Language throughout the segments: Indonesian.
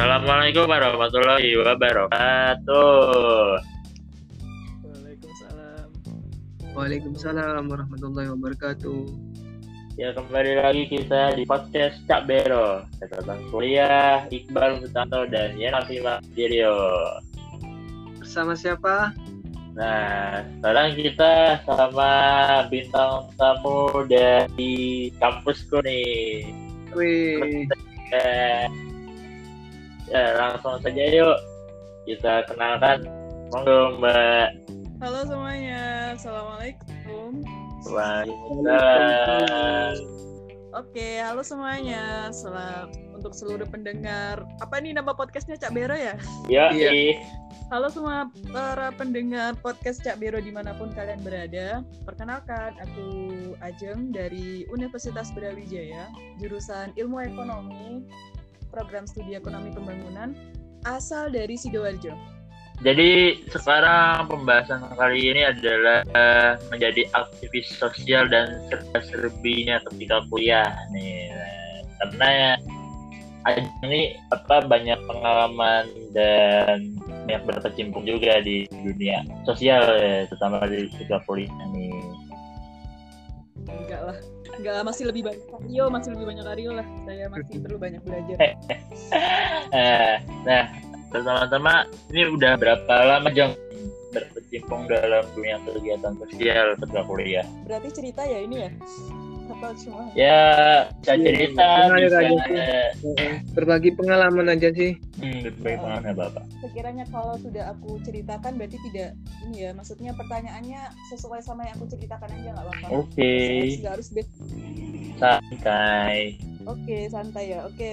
Assalamualaikum warahmatullahi wabarakatuh. Waalaikumsalam. Waalaikumsalam warahmatullahi wabarakatuh. Ya kembali lagi kita di podcast Cak Bero. Catatan kuliah Iqbal Sutanto dan Yana Fima Dirio. Bersama siapa? Nah, sekarang kita sama bintang tamu dari kampusku nih. Wih, Eh, ya langsung saja yuk kita kenalkan. Monggo Mbak. Halo semuanya, assalamualaikum. Waalaikumsalam. Oke, halo semuanya. Selam untuk seluruh pendengar. Apa ini nama podcastnya Cak Bero ya? Ya, Iya. Halo semua para pendengar podcast Cak Bero di mana pun kalian berada. Perkenalkan, aku Ajeng dari Universitas Brawijaya, jurusan Ilmu Ekonomi, program studi Ekonomi Pembangunan, asal dari Sidoarjo. Jadi sekarang pembahasan kali ini adalah eh, menjadi aktivis sosial dan serba-serbinya ketika kuliah nih. Karena ini apa banyak pengalaman dan banyak berkecimpung juga di dunia sosial ya, terutama di ketika kuliah nih. Enggak lah, enggak masih lebih banyak Karyo, masih lebih banyak Karyo lah. Saya masih perlu banyak belajar. Eh, nah, pertama-tama ini udah berapa lama Jeng berkecimpung dalam dunia kegiatan sosial ketika kuliah? Berarti cerita ya ini ya? Ya, bisa Iya, cerita, bisa aja sih. Berbagi pengalaman aja sih. Hmm, berbagai pengalaman Bapak. sekiranya kalau sudah aku ceritakan berarti tidak ini ya maksudnya pertanyaannya sesuai sama yang aku ceritakan aja nggak apa-apa Oke, nggak harus santai. oke santai ya oke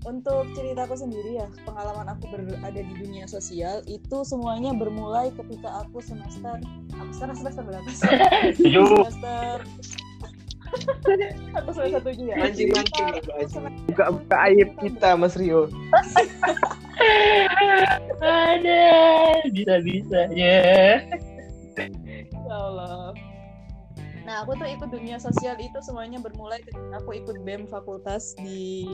untuk ceritaku sendiri ya pengalaman aku berada di dunia sosial itu semuanya bermulai ketika aku semester aku sekarang semester berapa sih semester aku ya Mancing-mancing, Sekitar Mas. semester- Buka buka aib kita Mas Rio. Ada, bisa-bisanya. Ya Nah, aku tuh ikut dunia sosial itu semuanya bermulai ketika aku ikut BEM fakultas di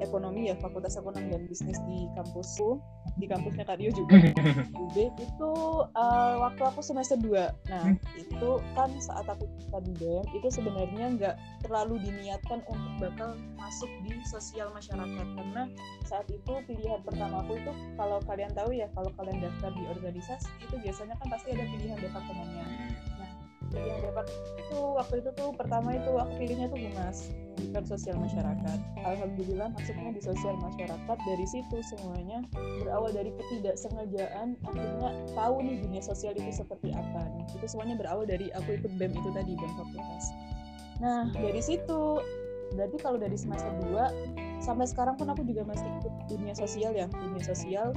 ekonomi ya, Fakultas Ekonomi dan Bisnis di kampusku, di kampusnya Kak Rio juga. UB itu eh, waktu aku semester 2. Nah, itu kan saat aku ikut di BEM itu sebenarnya nggak terlalu diniatkan untuk bakal masuk di sosial masyarakat. Karena saat itu pilihan pertama aku itu kalau kalian tahu ya kalau kalian daftar di organisasi itu biasanya kan pasti ada pilihan departemennya pilihan depart itu waktu itu tuh pertama itu aku pilihnya tuh humas bukan sosial masyarakat. Alhamdulillah masuknya di sosial masyarakat. Dari situ semuanya berawal dari ketidaksengajaan akhirnya tahu nih dunia sosial itu seperti apa nih. Itu semuanya berawal dari aku ikut bem itu tadi bem fakultas. Nah dari situ berarti kalau dari semester 2 sampai sekarang pun aku juga masih ikut dunia sosial ya dunia sosial.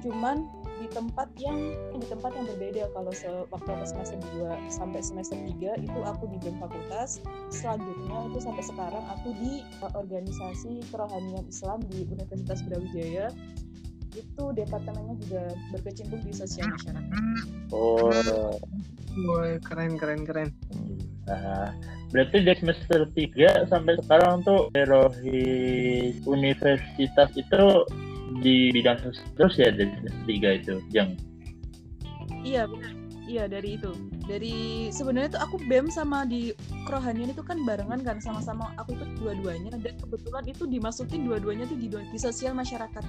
Cuman di tempat yang di tempat yang berbeda. Kalau se- waktu aku semester 2 sampai semester 3 itu aku di BEM fakultas. Selanjutnya itu sampai sekarang aku di uh, organisasi kerohanian Islam di Universitas Brawijaya. Itu departemennya juga berkecimpung di sosial masyarakat. Oh, Woi, keren keren keren. nah, berarti dari semester 3 sampai sekarang tuh Erohi Universitas itu di bidang terus ya dari 3 itu, Jeng. iya benar. Iya dari itu. Dari sebenarnya tuh aku BEM sama di kerohanian itu kan barengan kan sama-sama. Aku ikut dua-duanya dan kebetulan itu dimasukin dua-duanya tuh di, di sosial masyarakat.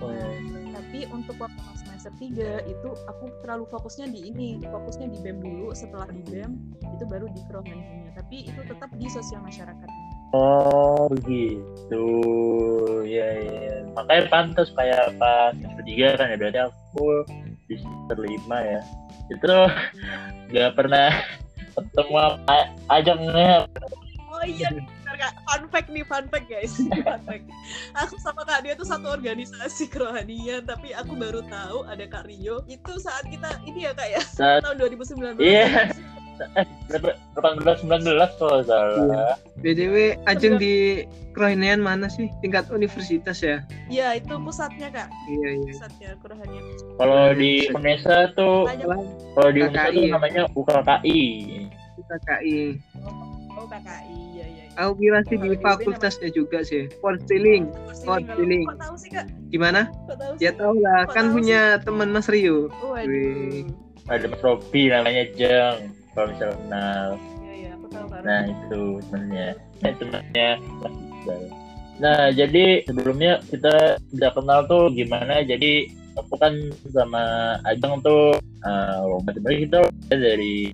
Tapi untuk waktu semester 3 itu aku terlalu fokusnya di ini fokusnya di BEM dulu. Setelah di BEM itu baru di kerohaniannya tapi itu tetap di sosial masyarakat Oh begitu, ya ya. Makanya pantas kayak pas semester 3 kan ya berarti aku di semester 5 ya. Itu nggak pernah ketemu apa aja nggak oh iya benar kak. Fun fact nih fun fact guys. Fun fact. Aku sama kak dia tuh satu organisasi kerohanian tapi aku baru tahu ada kak Rio. Itu saat kita ini ya kak ya? Saat tahun 2019 Iya. Eh berapa 18 19 kalau salah. BTW Ajeng di kerohanian mana sih? Tingkat universitas ya? Iya itu pusatnya kak Iya iya. pusatnya kerohanian Kalau di Unesa tuh kalau di Unesa tuh ya? namanya UKKI. KKI. oh KKI iya iya iya Aku kira sih di fakultasnya juga sih. Kalau- feeling. Kok tahu sih kak? Gimana? Tahu? Ya tau lah, Kok kan tahu punya teman Mas Rio. Waduh. Ada Mas Robi namanya Jeng kalau misalnya kenal Iya iya aku tahu kan. nah itu temennya nah, Iqbal nah jadi sebelumnya kita udah kenal tuh gimana. Jadi aku kan sama Ajeng tuh uh, sebenarnya kita udah dari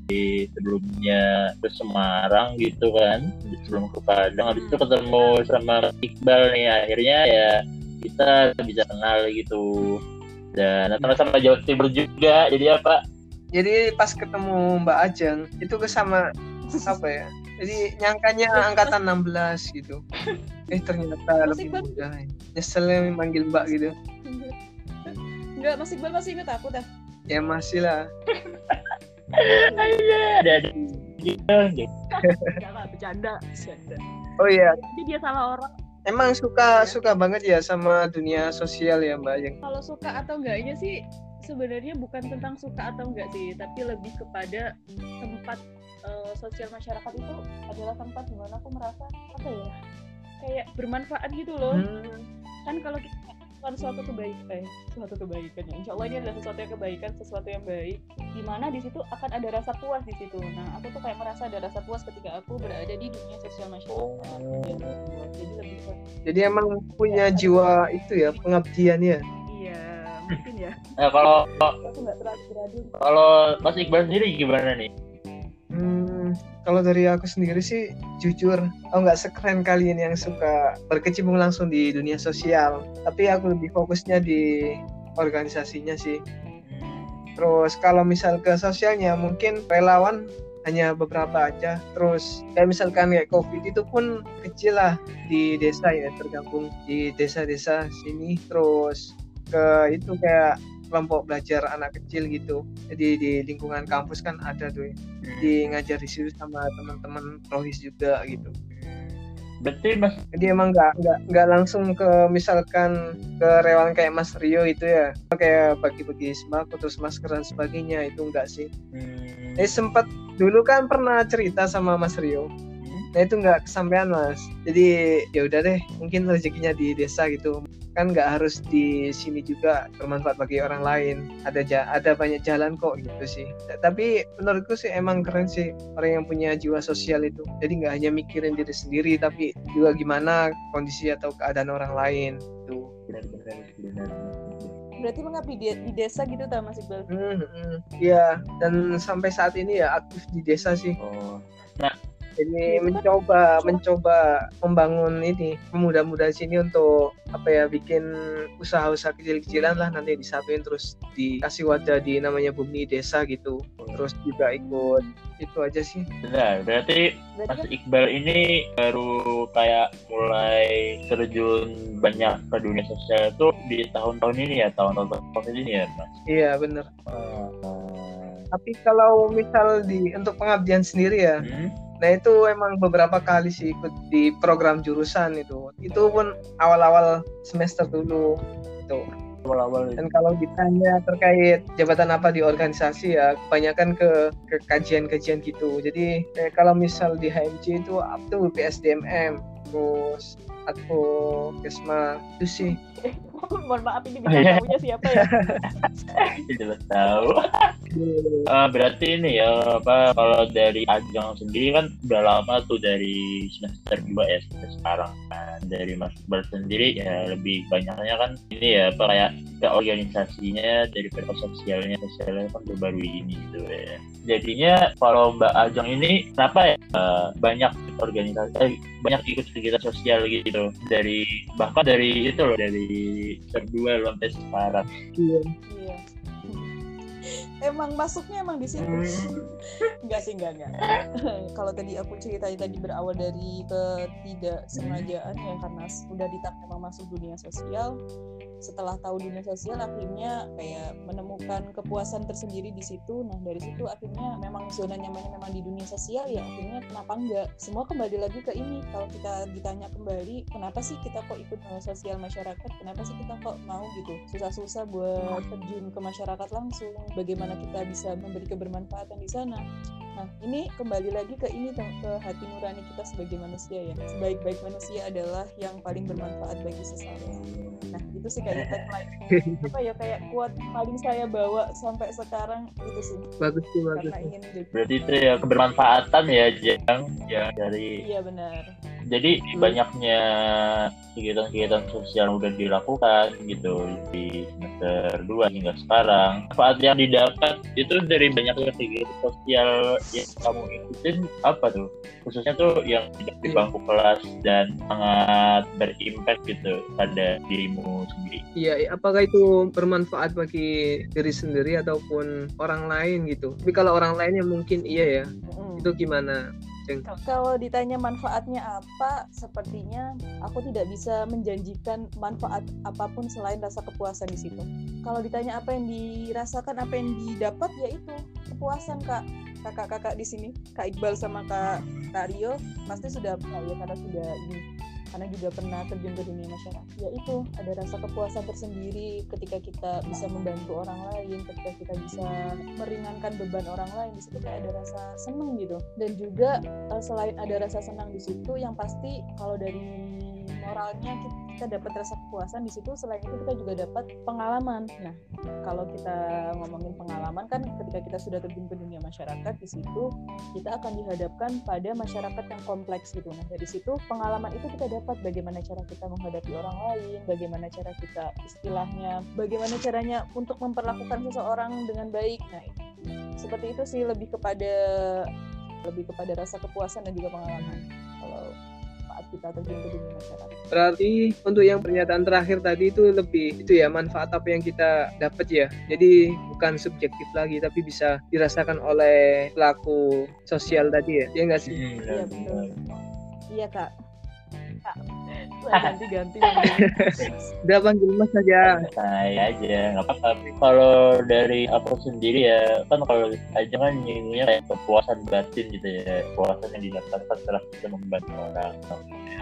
sebelumnya ke Semarang gitu kan. Sebelum ke Padang. Habis itu ketemu sama Iqbal nih. Akhirnya ya kita bisa kenal gitu. Dan sama-sama Jawa Timur juga. Jadi apa Jadi pas ketemu Mbak Ajeng, itu kesama apa ya? Jadi nyangkanya angkatan 16 gitu. Eh ternyata Mas lebih Iqbal? muda. Nyeselnya manggil Mbak gitu. Enggak, Mas Iqbal masih ingat aku dah. Ya masih lah. ada ada Enggak lah, bercanda. Bercanda. Oh iya, Jadi dia salah orang. emang suka suka banget ya sama dunia sosial ya Mbak Ajeng. Kalau suka atau enggaknya sih sebenarnya bukan tentang suka atau enggak sih, tapi lebih kepada tempat eh, sosial masyarakat itu adalah tempat di mana aku merasa apa ya? Kayak bermanfaat gitu loh. Hmm. kan kalau kita melakukan suatu kebaikan eh, suatu kebaikan ya insya Allah ini adalah sesuatu yang kebaikan sesuatu yang baik di mana di situ akan ada rasa puas di situ nah aku tuh kayak merasa ada rasa puas ketika aku berada di dunia sosial masyarakat gitu. jadi lebih Jadi emang punya jiwa itu ya pengabdian ya. iya mungkin ya nah kalau kalau Mas Iqbal sendiri gimana nih Hmm, kalau dari aku sendiri sih jujur, aku nggak sekeren kalian yang suka berkecimpung langsung di dunia sosial. Tapi aku lebih fokusnya di organisasinya sih. Terus kalau misal ke sosialnya mungkin relawan hanya beberapa aja. Terus kayak misalkan kayak COVID itu pun kecil lah di desa ya tergabung di desa-desa sini. Terus ke itu kayak kelompok belajar anak kecil gitu. Jadi di lingkungan kampus kan ada tuh ya di ngajar di situ sama teman-teman rohis juga gitu. berarti Mas Jadi emang nggak nggak nggak langsung ke misalkan ke relawan kayak Mas Rio itu ya kayak bagi-bagi sembako terus masker dan sebagainya itu enggak sih. hmm, Eh sempat dulu kan pernah cerita sama Mas Rio. Nah itu nggak kesampaian mas. Jadi ya udah deh mungkin rezekinya di desa gitu kan nggak harus di sini juga bermanfaat bagi orang lain. Ada ja- ada banyak jalan kok gitu sih. Tapi menurutku sih emang keren sih orang yang punya jiwa sosial itu. Jadi nggak hanya mikirin diri sendiri tapi juga gimana kondisi atau keadaan orang lain. Tuh. benar-benar benar berarti mengabdi di, di desa gitu tak Mas Iqbal Hmm, hmm. Iya, dan sampai saat ini ya aktif di desa sih. oh Jadi mencoba mencoba membangun ini pemuda-muda sini untuk apa ya bikin usaha-usaha kecil-kecilan lah nanti disatuin terus dikasih wadah di namanya bumi desa gitu. Terus juga ikut itu aja sih. benar berarti Mas Iqbal ini baru kayak mulai terjun banyak ke dunia sosial itu di tahun-tahun ini ya tahun-tahun COVID ini ya Mas Iya bener. Ah, Tapi kalau misal di untuk pengabdian sendiri ya, hmm? Nah itu emang beberapa kali sih ikut di program jurusan itu. Itu pun awal-awal semester dulu. Tuh. awal-awal itu. Dan kalau ditanya terkait jabatan apa di organisasi ya, kebanyakan ke ke kajian-kajian gitu. Jadi eh, kalau misal di HMC itu up to PSDMM, terus atau Kesma itu sih. mohon maaf ini Oh, iya. bintang tamunya siapa ya? Jelas tahu. Ah, berarti ini ya apa kalau dari Ajeng sendiri kan udah lama tuh dari semester 2 ya sampai sekarang kan. Dari Mas Iqbal sendiri ya lebih banyaknya kan ini ya apa kayak ke organisasinya daripada sosialnya sosialnya kan baru ini gitu ya. Jadinya kalau Mbak Ajeng ini kenapa ya eh, banyak organisasi eh, banyak ikut kegiatan sosial gitu? Dari bahkan dari itu loh dari semester 2 loh sampai sekarang Iya. iya emang masuknya emang di situ. Enggak sih enggak enggak. Kalau tadi aku ceritain tadi berawal dari ketidaksengajaan ya karena sudah ditanya memang masuk dunia sosial setelah tahu dunia sosial akhirnya kayak menemukan kepuasan tersendiri di situ. Nah dari situ akhirnya memang zona nyamannya memang di dunia sosial ya akhirnya kenapa enggak? Semua kembali lagi ke ini. Kalau kita ditanya kembali kenapa sih kita kok ikut sosial masyarakat? Kenapa sih kita kok mau gitu? Susah-susah buat terjun ke masyarakat langsung. Bagaimana kita bisa memberi kebermanfaatan di sana? Nah, ini kembali lagi ke ini ke hati nurani kita sebagai manusia ya. Sebaik-baik manusia adalah yang paling bermanfaat bagi sesama. Nah, itu sih kayak tagline apa ya kayak kuat paling saya bawa sampai sekarang itu sih. Bagus sih, bagus. Karena ingin jadi. Berarti itu ya kebermanfaatan ya, Jang, ya dari Iya, benar jadi hmm. banyaknya kegiatan-kegiatan sosial udah dilakukan gitu di semester 2 hingga sekarang. Manfaat yang didapat itu dari banyaknya kegiatan sosial yang kamu ikutin apa tuh? Khususnya tuh yang di bangku kelas dan sangat berimpact gitu pada dirimu sendiri. Iya. Apakah itu bermanfaat bagi diri sendiri ataupun orang lain gitu? Tapi kalau orang lain yang mungkin iya ya hmm. itu gimana kalau ditanya manfaatnya apa, sepertinya aku tidak bisa menjanjikan manfaat apa pun selain rasa kepuasan di situ. Kalau ditanya apa yang dirasakan, apa yang didapat, yaitu kepuasan kak. Kakak-kakak di sini, kak Iqbal sama kak, kak pasti sudah ya karena sudah ini karena juga pernah terjun ke dunia masyarakat. Ya itu ada rasa kepuasan tersendiri ketika kita bisa membantu orang lain ketika kita bisa meringankan beban orang lain. Di situ kayak ada rasa senang gitu. Dan juga eh, selain ada rasa senang di situ yang pasti kalau dari moralnya kita dapat rasa kepuasan di situ selain itu kita juga dapat pengalaman. Nah kalau kita ngomongin pengalaman kan ketika kita sudah terjun ke dunia masyarakat di situ kita akan dihadapkan pada masyarakat yang kompleks gitu nah dari situ pengalaman itu kita dapat bagaimana cara kita menghadapi orang lain bagaimana cara kita istilahnya bagaimana caranya untuk memperlakukan seseorang dengan baik. Nah seperti itu sih lebih kepada lebih kepada rasa kepuasan dan juga pengalaman kita terjun ke dunia masyarakat. Berarti untuk yang pernyataan terakhir tadi itu lebih itu ya manfaat apa yang kita dapat ya. Jadi bukan subjektif lagi tapi bisa dirasakan oleh pelaku sosial tadi ya. Iya nggak sih? Iya betul. Iya kak. Kak ganti-ganti udah panggil mas saja saya aja nggak apa-apa. Kalau dari aku sendiri ya kan kalau aja kan nyinggungnya kayak kepuasan batin gitu ya. Kepuasan yang didapatkan setelah kita membantu orang.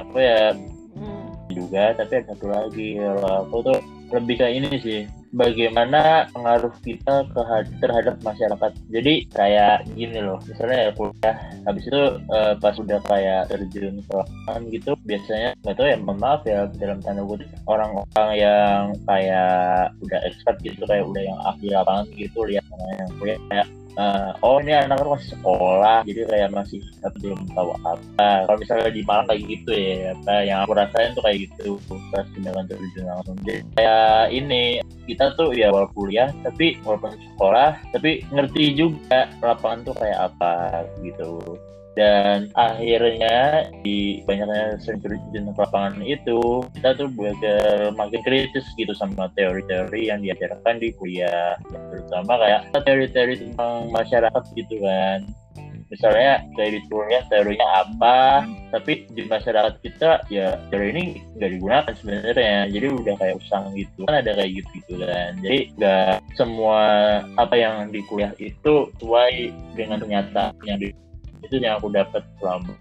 Aku ya? Hmm. juga tapi ada satu lagi. Kalau aku tuh lebih kayak ini sih bagaimana pengaruh kita ke terhadap masyarakat. Jadi kayak gini loh, misalnya ya kuliah, habis itu uh, pas udah kayak terjun ke lapangan gitu, biasanya nggak tahu ya, maaf ya dalam tanda kutip orang-orang yang kayak udah expert gitu, kayak udah yang ahli lapangan gitu, lihat yang kuliah kayak uh, oh ini anak masih sekolah jadi kayak masih belum tahu apa kalau misalnya di Malang kayak gitu ya apa yang aku rasain tuh kayak gitu pas tindakan terjun langsung jadi kayak ini kita tuh ya walaupun kuliah tapi walaupun sekolah tapi ngerti juga lapangan tuh kayak apa gitu. Dan akhirnya di banyaknya di lapangan itu kita tuh belajar makin kritis gitu sama teori-teori yang diajarkan di kuliah. Terutama kayak teori-teori tentang masyarakat gitu kan misalnya dari kuliah teorinya apa tapi di masyarakat kita ya teori ini nggak digunakan sebenarnya. Jadi udah kayak usang gitu. Kan ada kayak gitu gitu kan. Jadi nggak semua apa yang di kuliah itu sesuai dengan kenyataan yang di itu yang aku dapat selama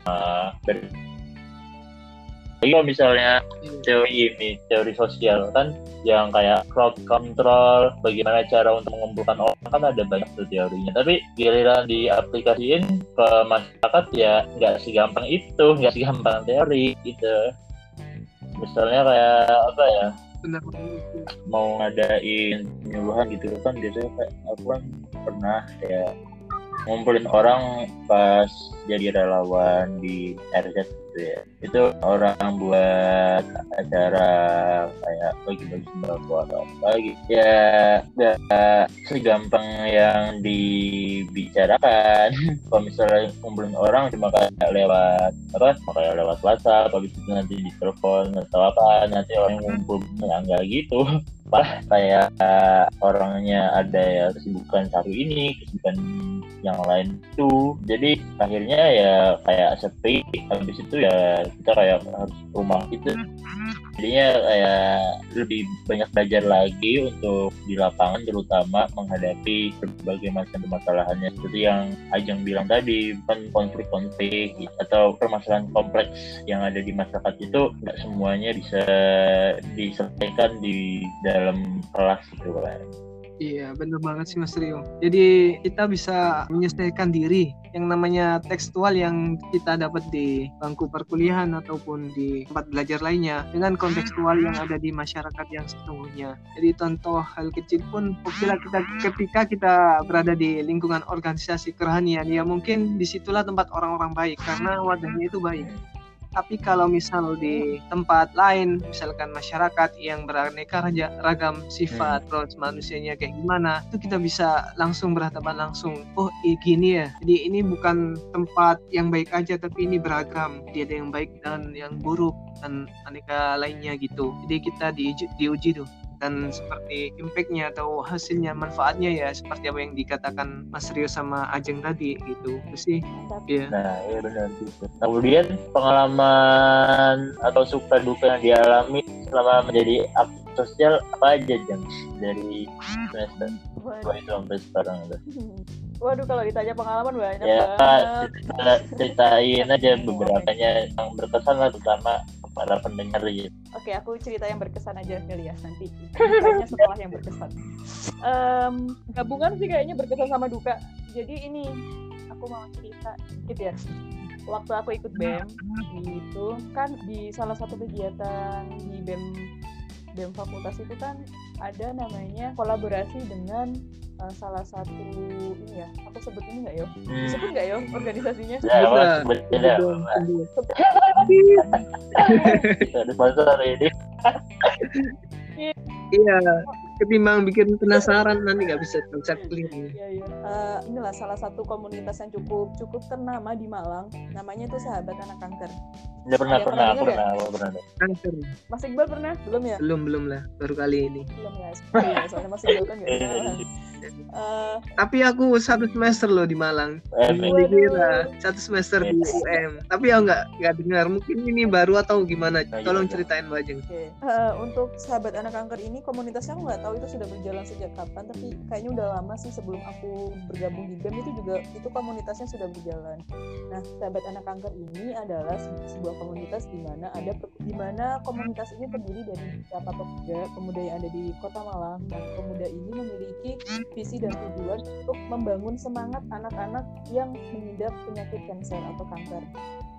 kalau misalnya teori ini teori sosial kan yang kayak crowd control bagaimana cara untuk mengumpulkan orang kan ada banyak tuh teorinya. Tapi giliran diaplikasiin ke masyarakat ya nggak segampang itu nggak segampang teori gitu. Misalnya kayak apa ya? Mau ngadain penyuluhan gitu kan biasanya kayak aku kan pernah ya ngumpulin orang pas jadi relawan di RZ gitu ya. Itu orang buat acara kayak bagi-bagi sembako atau apa gitu. Ya gak segampang yang dibicarakan. Kalau misalnya ngumpulin orang cuma kayak lewat apa kayak lewat WhatsApp habis itu nanti di telepon atau apa nanti orang ngumpul nggak gitu malah kayak orangnya ada ya kesibukan satu ini kesibukan yang lain itu. Jadi akhirnya ya kayak sepi. Habis itu ya kita kayak harus rumah gitu. Jadinya kayak lebih banyak belajar lagi untuk di lapangan terutama menghadapi berbagai macam permasalahannya. Seperti yang Ajeng bilang tadi kan konflik-konflik atau permasalahan kompleks yang ada di masyarakat itu nggak semuanya bisa diselesaikan di dalam kelas gitu kan Iya, bener banget sih Mas Rio. Jadi kita bisa menyesuaikan diri yang namanya tekstual yang kita dapat di bangku perkuliahan ataupun di tempat belajar lainnya dengan kontekstual yang ada di masyarakat yang sesungguhnya. Jadi contoh hal kecil pun bila kita ketika kita berada di lingkungan organisasi kerohanian ya mungkin di situlah tempat orang-orang baik karena wadahnya itu baik. Tapi kalau misal di tempat lain, misalkan masyarakat yang beraneka ragam sifat, hmm. terus manusianya kayak gimana, itu kita bisa langsung berhadapan langsung. Oh, iya gini ya. Jadi ini bukan tempat yang baik aja, tapi ini beragam. Dia ada yang baik dan yang buruk dan aneka lainnya gitu. Jadi kita diuji, diuji tuh dan seperti impactnya atau hasilnya manfaatnya ya seperti apa yang dikatakan Mas Rio sama Ajeng tadi gitu. Itu sih ya nah iya benar gitu. Kemudian pengalaman atau suka duka yang dialami selama menjadi aktif sosial apa aja jeng? Dari semester dua itu sampai sekarang itu. Waduh kalau ditanya pengalaman banyak ya, banget. Cerita, ceritain aja beberapa yang berkesan lah terutama para pendengar gitu. Oke, aku cerita yang berkesan aja kali ya nanti. Kayaknya setelah yang berkesan. Um, gabungan sih kayaknya berkesan sama duka. Jadi ini aku mau cerita gitu ya. Waktu aku ikut BEM itu kan di salah satu kegiatan di BEM BEM fakultas itu kan ada namanya kolaborasi dengan uh, salah satu ini ya aku sebut ini nggak yo hmm. disebut nggak yo organisasinya? Ya sebut ya ada sponsor ini. Iya ketimbang bikin penasaran nanti nggak bisa konsep clear. Iya, iya. Uh, inilah salah satu komunitas yang cukup cukup ternama di Malang. Namanya itu Sahabat Anak Kanker. Ya pernah, ya, pernah, pernah, pernah, pernah, pernah. Kanker. Mas Iqbal pernah? Belum ya? Belum, belum lah. Baru kali ini. Belum ya. Soalnya Mas Iqbal kan nggak Uh, Tapi aku satu semester loh di Malang. Kira satu semester di UM. Tapi ya nggak nggak dengar. Mungkin ini baru atau gimana? Tolong iya, ceritain Mbak Jeng. Okay. Uh, untuk sahabat anak kanker ini komunitasnya aku nggak tahu itu sudah berjalan sejak kapan. Tapi kayaknya udah lama sih sebelum aku bergabung di BEM itu juga itu komunitasnya sudah berjalan. Nah sahabat anak kanker ini adalah sebuah komunitas di mana ada di mana komunitas ini terdiri dari beberapa pemuda pemuda yang ada di Kota Malang. Dan pemuda ini memiliki visi dan tujuan untuk membangun semangat anak-anak yang mengidap penyakit kanker atau kanker.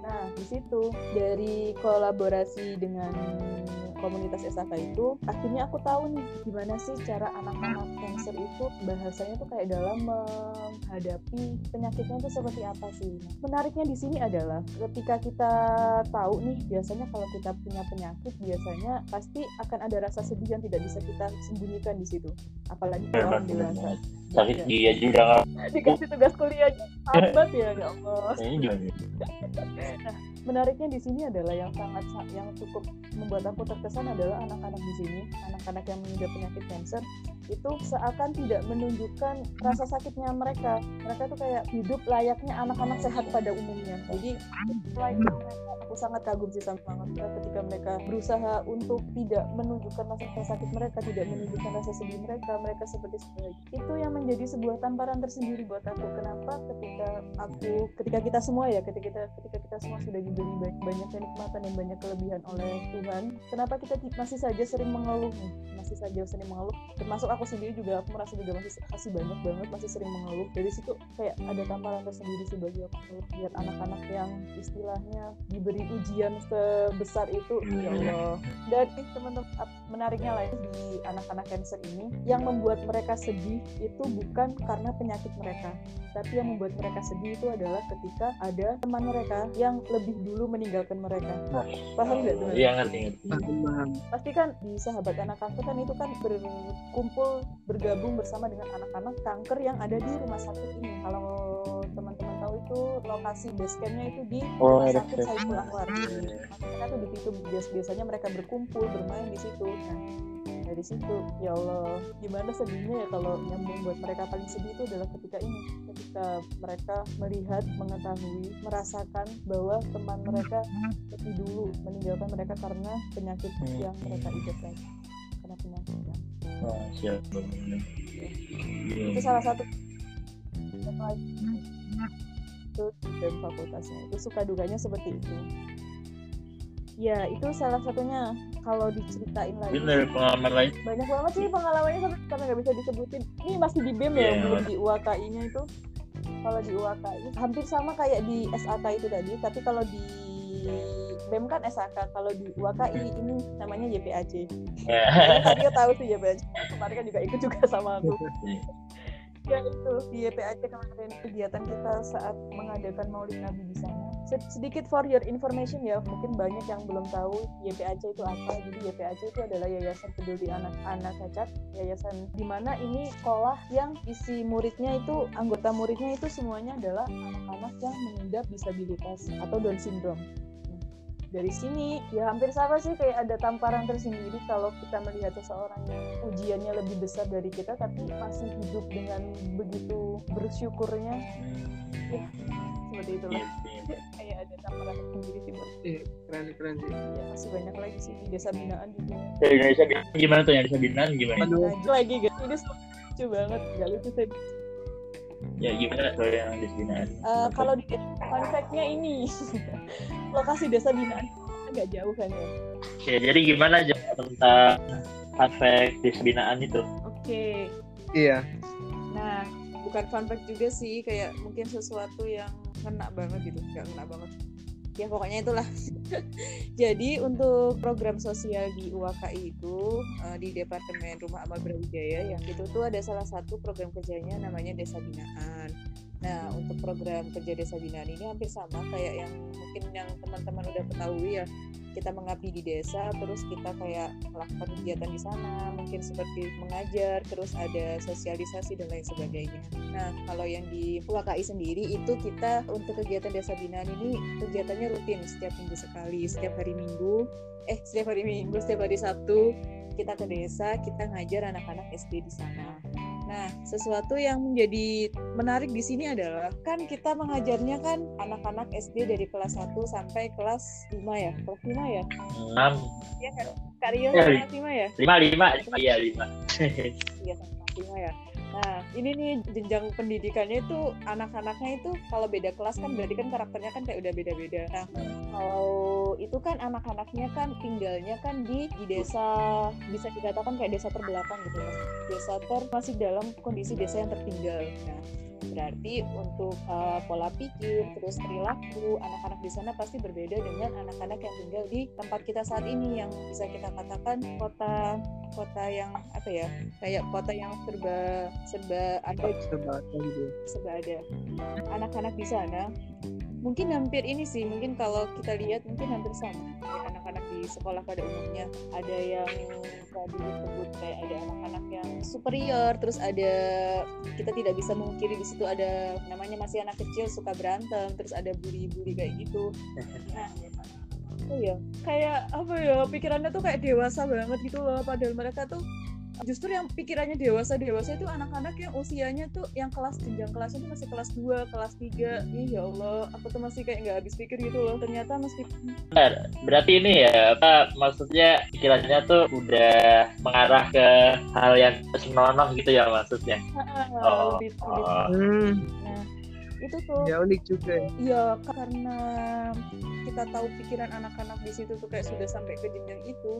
Nah, di situ dari kolaborasi dengan komunitas SAK itu, akhirnya aku tahu nih gimana sih cara anak-anak cancer itu bahasanya tuh kayak dalam menghadapi penyakitnya itu seperti apa sih. Menariknya di sini adalah ketika kita tahu nih biasanya kalau kita punya penyakit biasanya pasti akan ada rasa sedih yang tidak bisa kita sembunyikan di situ. Apalagi kalau orang dewasa. Sakit gigi aja udah dikasih tugas kuliah. Aja sahabat ya ya Allah nah menariknya di sini adalah yang sangat yang cukup membuat aku terkesan adalah anak-anak di sini anak-anak yang mengidap penyakit kanker itu seakan tidak menunjukkan rasa sakitnya mereka. Mereka tuh kayak hidup layaknya anak-anak sehat pada umumnya. Jadi aku sangat kagum sih sama mereka ketika mereka berusaha untuk tidak menunjukkan rasa sakit mereka tidak menunjukkan rasa sedih mereka mereka seperti sebagai itu. Yang menjadi sebuah tamparan tersendiri buat aku. Kenapa? Ketika aku ketika kita semua ya ketika kita ketika kita semua sudah diberi banyak kenikmatan dan banyak kelebihan oleh Tuhan. Kenapa kita masih saja sering mengeluh? Masih saja sering mengeluh. Termasuk aku sendiri juga aku merasa juga masih masih banyak banget masih sering mengeluh. Dari situ kayak ada tamparan tersendiri sih bagi aku lihat anak-anak yang istilahnya diberi ujian sebesar itu ya Allah. Dan teman-teman menariknya lain di anak-anak cancer ini. Yang membuat mereka sedih itu bukan karena penyakit mereka, tapi yang membuat mereka sedih itu adalah ketika ada teman mereka yang lebih dulu meninggalkan mereka. Nah, paham nggak tuh? Iya ngerti. Pasti kan di sahabat anak kanker kan itu kan berkumpul bergabung bersama dengan anak-anak kanker yang ada di rumah sakit ini. Kalau teman-teman tahu itu lokasi base campnya itu di oh, rumah sakit Saiful Anwar. Mereka tuh di situ biasanya mereka berkumpul bermain di situ. Nah, dari situ ya Allah gimana sedihnya ya kalau yang membuat mereka paling sedih itu adalah ketika ini ketika mereka melihat mengetahui merasakan bahwa teman mereka lebih dulu meninggalkan mereka karena penyakit Hmm. yang mereka idap tadi karena penyakit yang siap. itu salah satu itu dan fakultasnya itu suka duganya seperti itu ya itu salah satunya kalau diceritain lagi dari pengalaman lain. banyak banget sih pengalamannya tapi karena nggak bisa disebutin ini masih di BEM ya Iya. belum di UAKI nya itu kalau di UAKI hampir sama kayak di SAK itu tadi tapi kalau di BEM kan SAK kalau di UAKI ini namanya YPAC. Kalian tadi tahu sih YPAC kemarin kan juga ikut juga sama aku ya itu. Di YPAC kemarin kegiatan kita saat mengadakan Maulid Nabi di sana. Sed- sedikit for your information ya mungkin banyak yang belum tahu YPAC itu apa. Jadi YPAC itu adalah Yayasan Peduli Anak-anak Cacat yayasan di mana ini sekolah yang isi muridnya itu anggota muridnya itu semuanya adalah anak-anak yang mengidap disabilitas atau Down syndrome dari sini. Ya hampir sama sih kayak ada tamparan tersendiri kalau kita melihat seseorang yang ujiannya lebih besar dari kita tapi masih hidup dengan begitu bersyukurnya. Seperti itulah kayak ada tamparan tersendiri sih. Iya, keren keren sih. ya masih banyak lagi sih di desa binaan juga. Dari Indonesia Binaan gimana tuh yang Indonesia Binaan gimana? Aduh, lagi guys. Ini lucu banget. Gak lucu sih Ya gimana tuh yang di Binaan? Eh, kalau di fun fact-nya ini lokasi desa binaan agak jauh kan ya Ya, jadi gimana aja tentang fun fact di Binaan itu? oke iya. Nah, bukan fun fact juga sih, kayak mungkin sesuatu yang kena banget gitu, nggak kena banget. Ya pokoknya itulah. Jadi untuk program sosial di UAKI itu eh, di Departemen Rumah Amal Brawijaya yang itu tuh ada salah satu program kerjanya namanya Desa Binaan. Nah untuk program kerja Desa Binaan ini hampir sama kayak yang mungkin yang teman-teman udah ketahui ya. Kita mengabdi di desa terus kita kayak melakukan kegiatan di sana mungkin seperti mengajar terus ada sosialisasi dan lain sebagainya. Nah kalau yang di UAKI sendiri itu kita untuk kegiatan desa binaan ini kegiatannya rutin setiap minggu sekali setiap hari minggu. Eh setiap hari minggu setiap hari sabtu. Kita ke desa kita ngajar anak-anak SD di sana Nah, sesuatu yang menjadi menarik di sini adalah kan kita mengajarnya kan anak-anak SD dari kelas 1 sampai kelas 5 ya. Kelas 5 ya? Enam, Iya kan? Kak Rio Ya, kelas 5 ya? lima, lima, lima, iya lima. Iya sama kelas 5 ya. Nah, ini nih jenjang pendidikannya itu anak-anaknya itu kalau beda kelas kan berarti kan karakternya kan kayak udah beda-beda. Nah, kalau itu kan anak-anaknya kan tinggalnya kan di di desa bisa dikatakan kayak desa terbelakang gitu mas. Desa ter masih dalam kondisi desa yang tertinggal. Nah, berarti untuk uh, pola pikir terus perilaku anak-anak di sana pasti berbeda dengan anak-anak yang tinggal di tempat kita saat ini yang bisa kita katakan kota kota yang apa ya kayak kota yang serba serba ada. Serba ada. Anak-anak di sana mungkin hampir ini sih mungkin kalau kita lihat mungkin hampir sama anak-anak di sekolah pada umumnya. Ada yang tadi disebut kayak ada anak-anak yang superior terus ada kita tidak bisa mengkiri di situ ada namanya masih anak kecil suka berantem terus ada bully-bully kayak gitu. Nah oh ya kayak apa ya pikirannya tuh kayak dewasa banget gitu loh padahal mereka tuh justru yang pikirannya dewasa dewasa itu anak-anak yang usianya tuh yang kelas jenjang kelasnya tuh masih kelas 2, kelas 3 Ih ya Allah aku tuh masih kayak nggak habis pikir gitu loh ternyata meski Benar. Berarti ini ya, apa maksudnya pikirannya tuh udah mengarah ke hal yang senonoh gitu ya maksudnya. Oh. lebih, lebih Oh. Hmm, nah itu tuh ya unik juga. ya. Iya, karena kita tahu pikiran anak-anak di situ tuh kayak sudah sampai ke jenjang itu.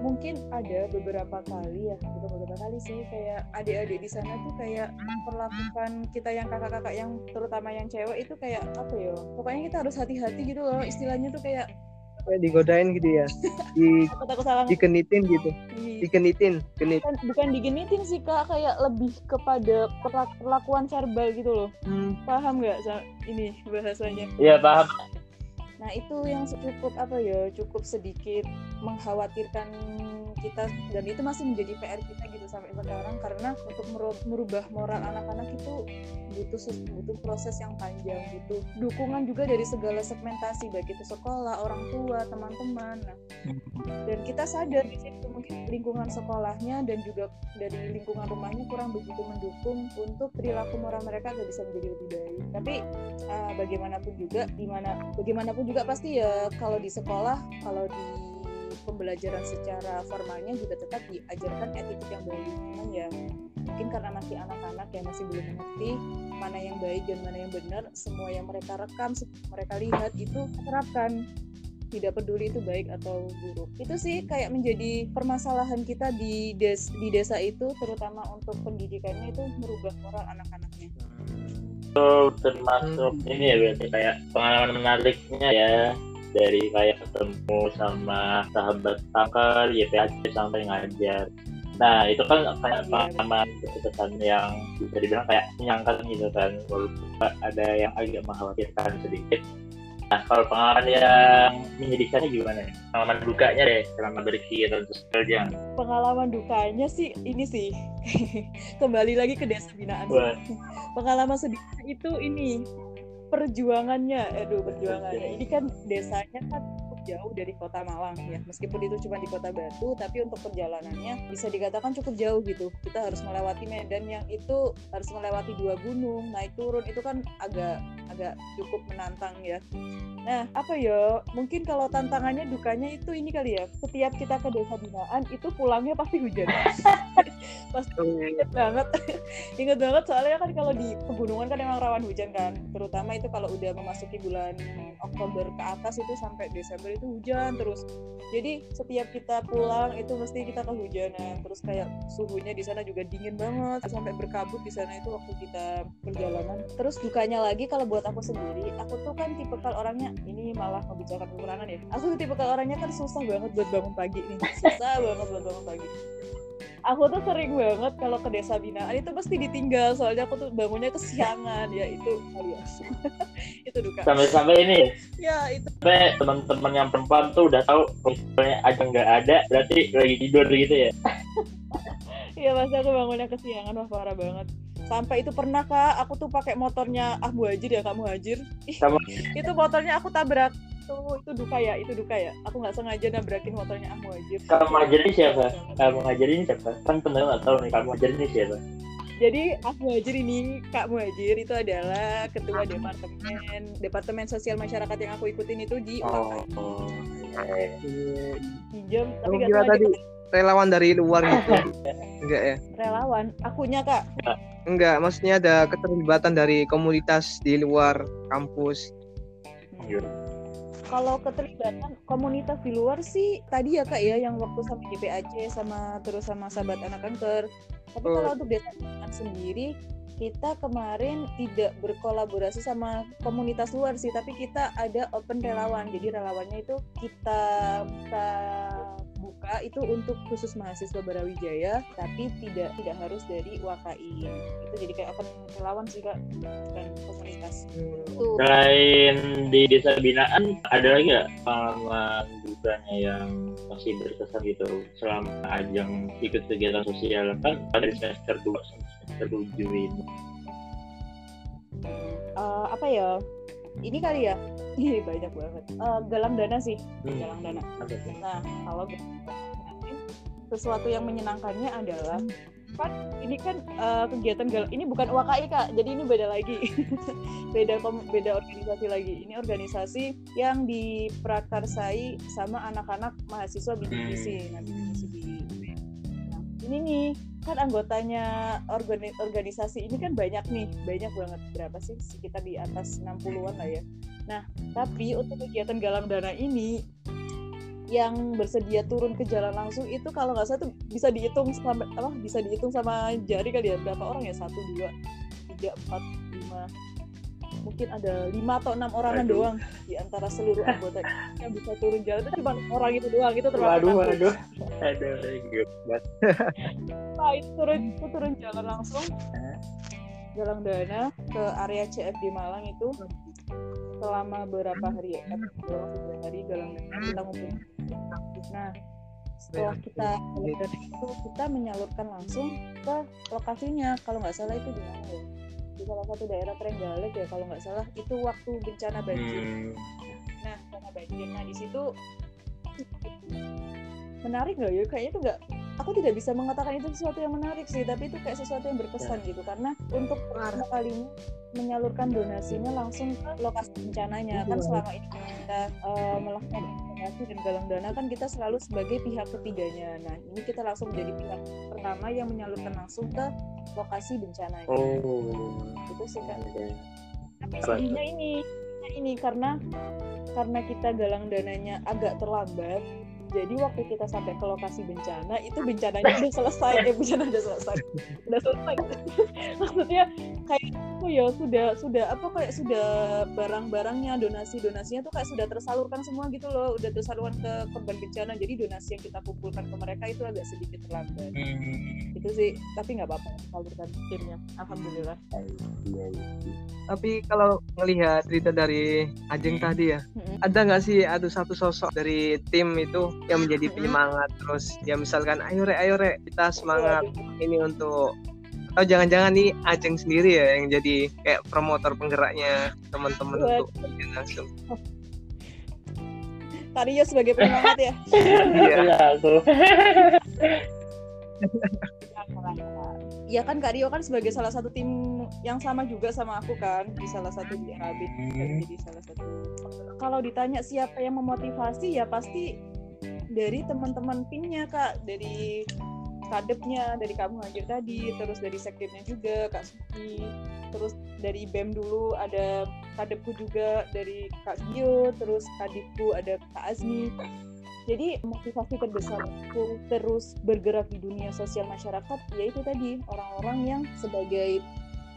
Mungkin ada beberapa kali ya, bukan beberapa kali sih kayak adik-adik di sana tuh kayak memperlakukan kita yang kakak-kakak yang terutama yang cewek itu kayak apa ya? Pokoknya kita harus hati-hati gitu loh. Istilahnya tuh kayak Kayak digodain gitu ya. Di aku takut salah dikenitin gitu. di- Dikenitin, genit. bukan, bukan digenitin sih kak kayak lebih kepada perlak- perlakuan verbal gitu loh Hmm, paham nggak ini bahasanya Iya paham. Nah itu yang cukup apa ya cukup sedikit mengkhawatirkan kita dan itu masih menjadi PR kita gitu sampai sekarang. Karena untuk meru- merubah moral anak-anak itu butuh butuh proses yang panjang butuh dukungan juga dari segala segmentasi baik itu sekolah orang tua teman-teman. Nah dan kita sadar di situ mungkin lingkungan sekolahnya dan juga dari lingkungan rumahnya kurang begitu mendukung untuk perilaku moral mereka agar bisa menjadi lebih baik. Tapi uh, bagaimanapun juga di mana bagaimanapun juga pasti ya kalau di sekolah kalau di pembelajaran secara formalnya juga tetap diajarkan etika yang baik. Cuman ya mungkin karena masih anak-anak yang masih belum mengerti mana yang baik dan mana yang benar semua yang mereka rekam mereka lihat itu terapkan. Tidak peduli itu baik atau buruk. Itu sih kayak menjadi permasalahan kita di des di desa itu terutama untuk pendidikannya itu merubah moral anak-anaknya. Itu termasuk ini ya berarti kayak pengalaman menariknya ya dari kayak ketemu sama sahabat kanker YPAC sampai ngajar. Nah itu kan kayak iya, pengalaman kesan yang bisa dibilang kayak menyenangkan gitu kan walaupun ada yang agak mengkhawatirkan sedikit. Nah, kalau pengalaman yang menyedihkannya gimana? Pengalaman dukanya deh selama berkegiatan sosial Pengalaman dukanya sih ini sih. Kembali lagi ke desa binaan. Pengalaman sedihnya itu ini perjuangannya, aduh perjuangannya. Ini kan desanya kan jauh dari kota Malang ya. Meskipun itu cuma di kota Batu tapi untuk perjalanannya bisa dikatakan cukup jauh gitu. Kita harus melewati medan yang itu harus melewati dua gunung naik turun itu kan agak agak cukup menantang ya. Nah apa ya mungkin kalau tantangannya dukanya itu ini kali ya. Setiap kita ke desa binaan itu pulangnya pasti hujan. Pasti inget banget. Inget banget soalnya kan kalau di pegunungan kan emang rawan hujan kan. Terutama itu kalau udah memasuki bulan Oktober ke atas itu sampai Desember itu hujan terus jadi setiap kita pulang itu mesti kita kehujanan. Terus kayak suhunya di sana juga dingin banget sampai berkabut di sana itu waktu kita perjalanan. Terus dukanya lagi kalau buat aku sendiri aku tuh kan tipe kal orangnya ini malah membicarakan kekurangan ya. Aku tuh tipe kal orangnya kan susah banget buat bangun pagi nih susah banget buat bangun pagi aku tuh sering banget kalau ke desa binaan itu pasti ditinggal soalnya aku tuh bangunnya kesiangan ya itu alias itu duka. Sampai-sampai ini ya? Itu. Sampai teman-teman yang perempuan tuh udah tahu misalnya aja nggak ada berarti lagi tidur gitu ya? Iya pasti aku bangunnya kesiangan wah parah banget. Sampai itu pernah kak aku tuh pakai motornya ah Muhajir ya kamu Hajir Kamu... itu motornya aku tabrak itu itu duka ya itu duka ya. Aku nggak sengaja nabrakin motornya ah Muhajir kamu Muhajir ini siapa? Kamu Muhajir ini siapa? Kan pendengar nggak tahu nih kamu Muhajir ini siapa? Jadi Ah Muhajir ini Kak Muhajir itu adalah ketua departemen departemen sosial masyarakat yang aku ikutin itu di oh, oh. Pinjam tapi nggak tadi relawan dari luar gitu. Enggak ya? Relawan akunya kak. Enggak maksudnya ada keterlibatan dari komunitas di luar kampus. Hmm kalau keterlibatan komunitas di luar sih tadi ya kak ya yang waktu sama GPAC sama terus sama sahabat anak kanker tapi oh. kalau untuk desa sendiri kita kemarin tidak berkolaborasi sama komunitas luar sih tapi kita ada open relawan. Jadi relawannya itu kita kita buka itu untuk khusus mahasiswa Barawijaya tapi tidak tidak harus dari WKI itu jadi kayak open relawan sih kak dan komunitas. Selain di desa binaan ada lagi nggak pengalaman dukanya yang masih berkesan gitu? Selama ajang ikut kegiatan sosial kan dari semester dua semester tujuh ini uh, apa ya? Ini kali ya? Ini banyak banget. Uh, galang dana sih. Hmm. galang dana. Nah kalau sesuatu yang menyenangkannya adalah kan ini kan uh, kegiatan galang ini bukan UKI kak. Jadi ini beda lagi. Beda beda organisasi lagi. Ini organisasi yang diprakarsai sama anak-anak mahasiswa bidik misi nah, nah ini nih kan anggotanya organi organisasi ini kan banyak nih. Banyak banget. Berapa sih? Sekitar di atas 60-an lah ya. Nah tapi untuk kegiatan galang dana ini yang bersedia turun ke jalan langsung itu kalau nggak salah tuh bisa dihitung sampai apa bisa dihitung sama jari kali ya. Berapa orang ya? Satu dua tiga empat lima mungkin ada lima atau enam Aduh. doang di antara seluruh anggota yang bisa turun jalan. Itu cuma orang itu doang itu termasuk waduh waduh. Aduh nah itu turun itu turun jalan langsung. Jalan dana ke area CFD Malang itu selama beberapa hari ya? Beberapa hari? Galang dana kita ngumpul nah setelah kita itu kita menyalurkan langsung ke lokasinya. Kalau nggak salah itu di mana? ya di salah satu daerah Trenggalek ya kalau nggak salah. Itu waktu bencana banjir. Hmm. nah bencana banjir. Nah di situ menarik nggak ya? Kayaknya tuh nggak aku tidak bisa mengatakan itu sesuatu yang menarik sih tapi itu kayak sesuatu yang berkesan gitu. Karena untuk pertama kalinya menyalurkan donasinya langsung ke lokasi bencananya kan Iya. selama ini kita eh, melakukan donasi dan galang dana kan kita selalu sebagai pihak ketiganya. Nah ini kita langsung menjadi pihak pertama yang menyalurkan langsung ke lokasi bencananya Oh. itu sih oke. tapi sedihnya ini ini karena karena kita galang dananya agak terlambat jadi waktu kita sampai ke lokasi bencana itu bencananya udah selesai. Eh bencana udah selesai. Udah selesai. Maksudnya kayak oh ya sudah sudah apa kayak sudah barang-barangnya donasi donasinya tuh kayak sudah tersalurkan semua gitu loh. Udah tersalurkan ke korban bencana. Jadi donasi yang kita kumpulkan ke mereka itu agak sedikit terlambat. Hmm. itu sih. Tapi nggak apa-apa. Salurkan akhirnya alhamdulillah. Iya, iya. Tapi kalau ngelihat cerita dari Ajeng Hmm. tadi ya, Mm-mm. ada nggak sih ada satu sosok dari tim itu yang menjadi penyemangat terus ya misalkan ayo re ayo re kita semangat ini untuk atau jangan-jangan nih Ajeng sendiri ya yang jadi kayak promotor penggeraknya teman-teman untuk terjun langsung. Kak Rio sebagai penyemangat ya Iya. Iya, aku. Iya kan Kak Rio kan sebagai salah satu tim yang sama juga sama aku kan di salah satu di RAB Hmm. jadi salah satu. Kalau ditanya siapa yang memotivasi ya pasti dari teman-teman timnya Kak, dari kadepnya, dari kamu hadir tadi, terus dari sekdemnya juga Kak Suki, terus dari BEM dulu ada kadepku juga dari Kak Gio, terus kadipku ada Kak Azmi, jadi motivasi terbesarku terus bergerak di dunia sosial masyarakat yaitu tadi orang-orang yang sebagai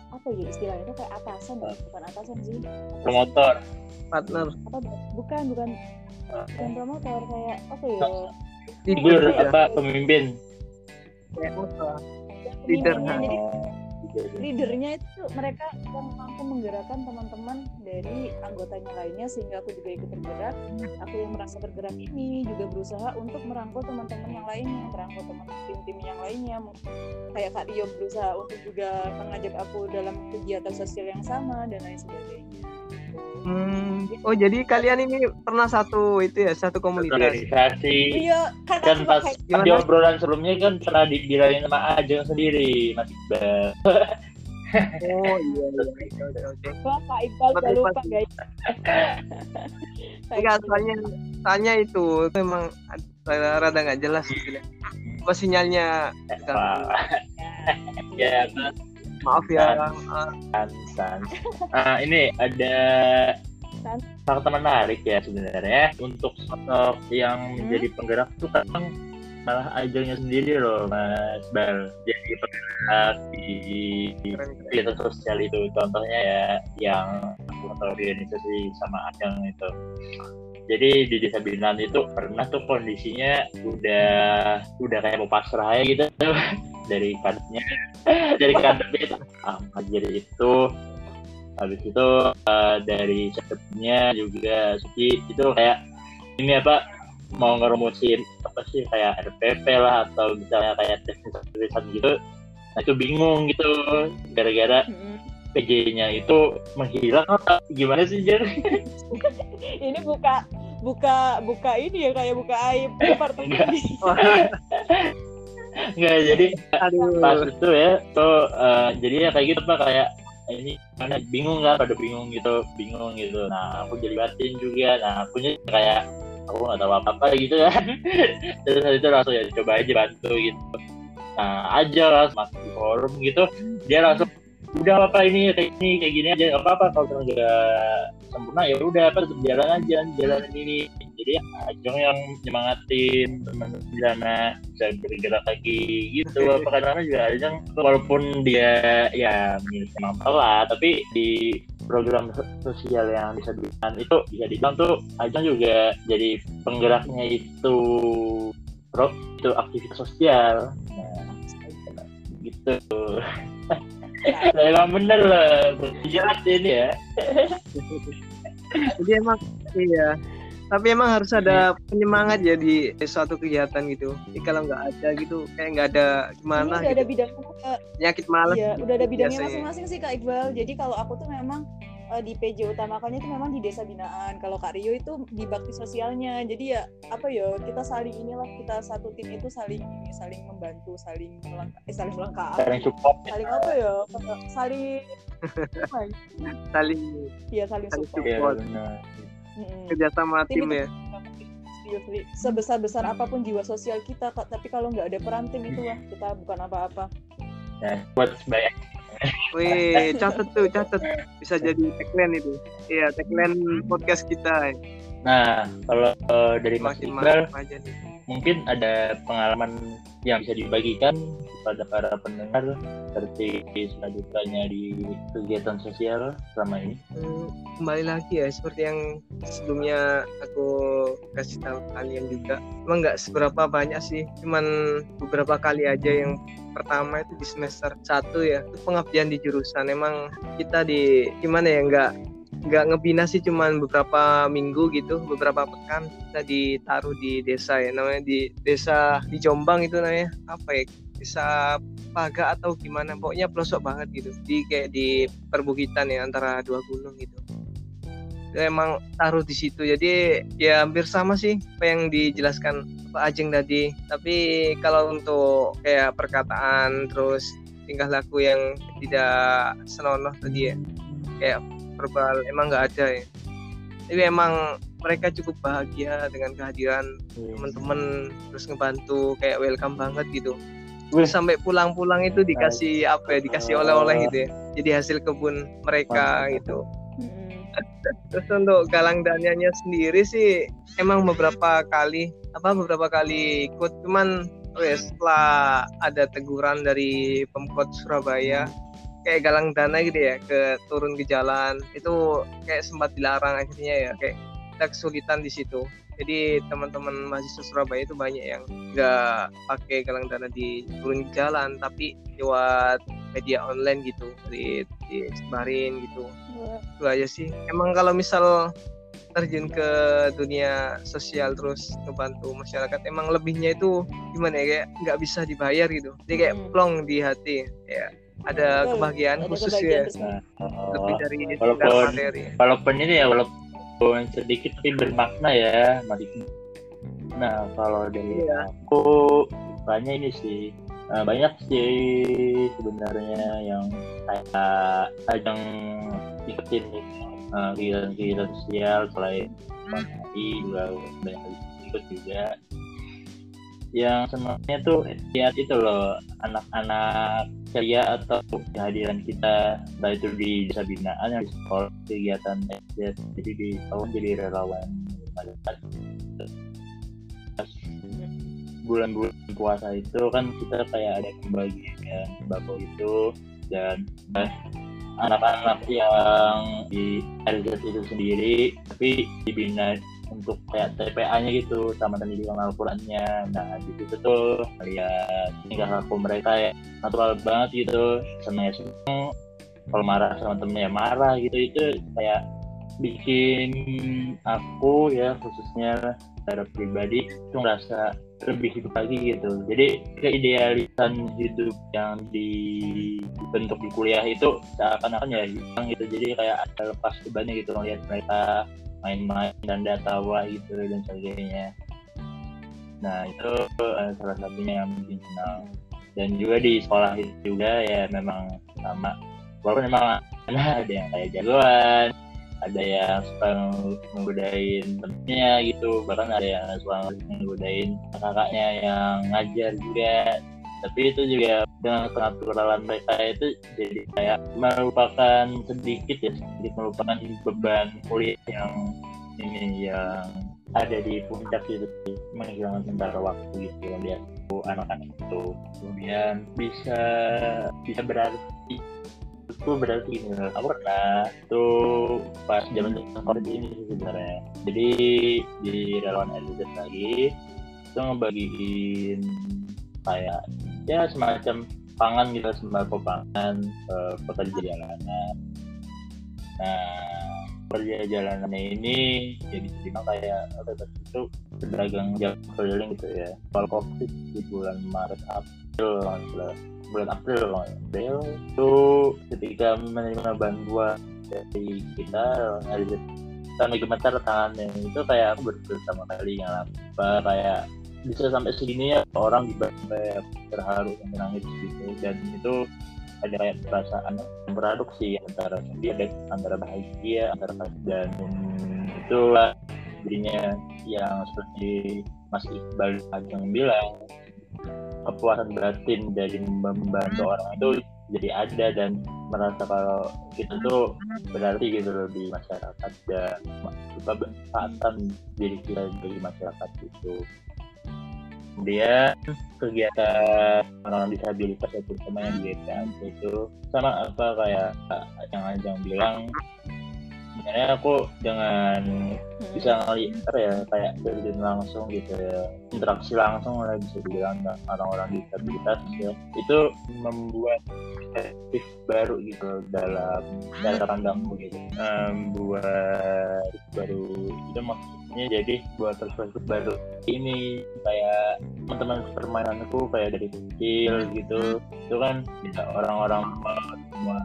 apa ya istilahnya itu kayak atasan ya bukan atasan sih Promotor. Partner apa bukan bukan bukan promotor kayak apa ya Figur apa pemimpin. Kayak. Leader, jadi. Leadernya itu mereka yang mampu menggerakkan teman-teman dari anggotanya lainnya sehingga aku juga ikut tergerak aku yang merasa tergerak ini juga berusaha untuk merangkul teman-teman yang lainnya merangkul teman tim-tim yang lainnya. Kayak Kak Rio berusaha untuk juga mengajak aku dalam kegiatan sosial yang sama dan lain sebagainya Hmm. Oh jadi kalian ini pernah satu itu ya satu komunitas. Organisasi. iya kan, Kan pas Gimana? di obrolan sebelumnya kan pernah dibilangin sama Ajeng sendiri, Mas Iqbal. Oh iya iya. Oke, oke, oke. Wah, Kak Iqbal gak lupa guys Enggak, soalnya tanya itu memang rada, rada nggak jelas gitu. Apa sinyalnya? Ya Maaf ya. san, san. Ah, ini ada San. fakta menarik ya sebenarnya untuk sosok yang Hmm? menjadi penggerak itu kadang malah Ajengnya sendiri loh Mas Bal jadi penggerak di kegiatan sosial itu contohnya ya yang atau organisasi sama Ajeng itu jadi di desa Binan itu pernah tuh kondisinya udah udah kayak mau pasrah aja gitu dari kadernya dari kadernya itu ah, jadi itu habis itu eh, dari sekretnya juga Suci itu kayak ini apa mau ngerumusin apa sih kayak RPP lah atau misalnya kayak teknis tulisan gitu nah itu bingung gitu gara-gara. PJ-nya itu menghilang apa gimana sih Jer? ini buka buka buka ini ya kayak buka aib departemen. Nggak jadi Aduh. pas itu ya tuh eh, jadi ya kayak gitu pak kayak ini mana bingung kan pada bingung gitu bingung gitu. Nah aku jadi batin juga. Nah aku kayak aku nggak tahu apa apa gitu kan. Terus habis itu langsung ya coba aja bantu gitu. Nah aja lah masuk di forum gitu. Dia langsung udah apa ini kayak ini kayak gini aja nggak apa-apa kalau nggak sempurna ya udah apa tetap jalan aja jalan ini. Jadi Ajeng yang nyemangatin teman-teman di sana bisa bergerak lagi gitu. Apa kadang-kadang juga Ajeng walaupun dia ya memang telat tapi di program so- sosial yang bisa dibilang itu bisa dibilang tuh Ajeng juga jadi penggeraknya itu pro itu aktivitas sosial. Nah, gitu emang bener lah berjelas ini ya Jadi emang iya. Tapi emang harus ada penyemangat ya di suatu kegiatan gitu. Jadi kalau nggak ada gitu, kayak nggak ada Ini gimana udah ada gitu. bidangnya Kak. Nyakit malas. Iya, udah ada bidangnya masing-masing sih Kak Iqbal. Jadi kalau aku tuh memang uh, di PJ utamakannya itu memang di desa binaan. Kalau Kak Rio itu di bakti sosialnya. Jadi ya apa ya kita saling inilah kita satu tim itu saling ini saling membantu, saling melengkapi, eh, saling melengkapi. Saling support. Saling apa ya? Saling saling iya saling saling support. Mm-mm. kerjasama Tim tim ya Seriously. sebesar besar apa pun jiwa sosial kita Kak, tapi kalau nggak ada peran tim itu wah kita bukan apa-apa. Ya, buat sebanyak Wih, catet tuh, catet. Bisa jadi tagline itu. Iya, tagline podcast kita. Nah, kalau eh, dari Mas Iqbal. Mungkin ada pengalaman yang bisa dibagikan kepada para pendengar seperti selanjutnya di kegiatan sosial selama ini. Kembali lagi ya, seperti yang sebelumnya aku kasih tahu kalian juga. Emang nggak seberapa banyak sih, cuman beberapa kali aja yang pertama itu di semester 1 ya itu pengabdian di jurusan emang kita di gimana ya nggak nggak ngebina sih cuman beberapa minggu gitu beberapa pekan kita ditaruh di desa ya namanya di desa di Jombang itu namanya. Apa ya desa Paga atau gimana pokoknya pelosok banget gitu. Di kayak di perbukitan ya antara dua gunung gitu. Itu emang taruh di situ jadi ya hampir sama sih apa yang dijelaskan Pak Ajeng tadi. Tapi kalau untuk kayak perkataan terus tingkah laku yang tidak senonoh tadi ya kayak verbal emang nggak ada ya. Tapi emang mereka cukup bahagia dengan kehadiran teman-teman terus ngebantu kayak welcome banget gitu. Wih. sampai pulang-pulang itu dikasih apa ya dikasih oleh-oleh gitu ya. Jadi hasil kebun mereka gitu. Terus untuk galang dananya sendiri sih emang beberapa kali apa beberapa kali ikut. Cuman oh ya, setelah ada teguran dari pemkot Surabaya kayak galang dana gitu ya ke turun ke jalan. Itu kayak sempat dilarang akhirnya ya kayak kita kesulitan di situ. Jadi teman-teman mahasiswa Surabaya itu banyak yang nggak pakai galang dana di turun ke jalan tapi lewat media online gitu di disebarin gitu. Itu aja sih. Emang kalau misal terjun ke dunia sosial terus ngebantu masyarakat emang lebihnya itu gimana ya kayak nggak bisa dibayar gitu. Dia kayak Hmm. plong di hati ya ada Betul, kebahagiaan ada khusus kebahagiaan ya. Nah, lebih oh, dari walaupun- sekedar materi walaupun ini ya walaupun sedikit tapi bermakna ya. Nah kalau dari Iya. aku banyak ini sih Eh, banyak sih sebenarnya yang kayak ajang ikutin eh, kegiatan-kegiatan sosial selain hari juga banyak ikut juga yang senangnya tuh lihat itu loh anak-anak ceria atau kehadiran kita entah itu di desa binaan yang di sekolah kegiatan jadi di tahun jadi relawan bulan-bulan puasa itu kan kita kayak ada pembagian sembako itu dan eh, anak-anak yang di RZ itu sendiri tapi dibina untuk kayak TPA-nya gitu sama pendidikan Al-Qurannya. Nah di situ tuh lihat tingkah laku mereka ya natural banget gitu. Seneng ya seneng kalau marah sama temennya ya marah gitu. Itu kayak bikin aku ya khususnya secara pribadi itu ngerasa lebih hidup lagi gitu. Jadi keidealisan hidup yang dibentuk di kuliah itu seakan-akan ya hilang gitu. Jadi kayak ada lepas bebannya gitu ngeliat mereka main-main dan tawa gitu dan sebagainya. Nah itu eh, salah satunya yang bikin senang. Dan juga di sekolah itu juga ya memang sama. Walaupun memang ada yang kayak jagoan ada yang suka menggodain temennya gitu. Bahkan ada yang suka menggodain kakaknya yang ngajar juga tapi itu juga dengan kenaturalan mereka itu jadi kayak merupakan sedikit ya sedikit merupakan beban kuliah yang ini yang ada di puncak sih menghilangkan sementara waktu gitu dia anak-anak itu. Kemudian bisa bisa berarti itu berarti loh, aku pernah. Tuh pas zaman sekolah ini sebenarnya. Jadi di relawan LZ lagi itu ngebagiin kayak ya semacam pangan gitu sembako pangan jalanan nah kerja jalanannya ini ya bisa dibilang kayak apa ya, itu pedagang jam keliling gitu ya kalau covid di bulan Maret April salah bulan April. April itu ketika menerima bantuan dari kita dari sampai gemetar tangannya itu kayak aku baru pertama kali ngalamin apa kayak bisa sampai segini ya orang sampai terharu dan menangis gitu. Dan itu ada kayak perasaan beraduk sih antara dia antara bahagia antara dan itulah jadinya yang seperti Mas Iqbal Ajeng bilang kepuasan batin dari membantu orang itu jadi ada dan merasa kalau kita tuh berarti gitu loh di masyarakat dan kita bermanfaatan diri kita bagi masyarakat itu kemudian kegiatan orang disabilitas ya terutama yang di itu sama apa kayak yang Ajang bilang sebenarnya aku dengan hmm. bisa ngelihat ya kayak terjun langsung gitu ya. Interaksi langsung lah bisa dibilang orang-orang disabilitas ya. Itu membuat perspektif baru gitu dalam cara pandangku gitu. Membuat baru itu maksudnya jadi buat perspektif baru. Ini kayak teman-teman permainanku kayak dari kecil gitu. Itu kan bisa orang-orang semua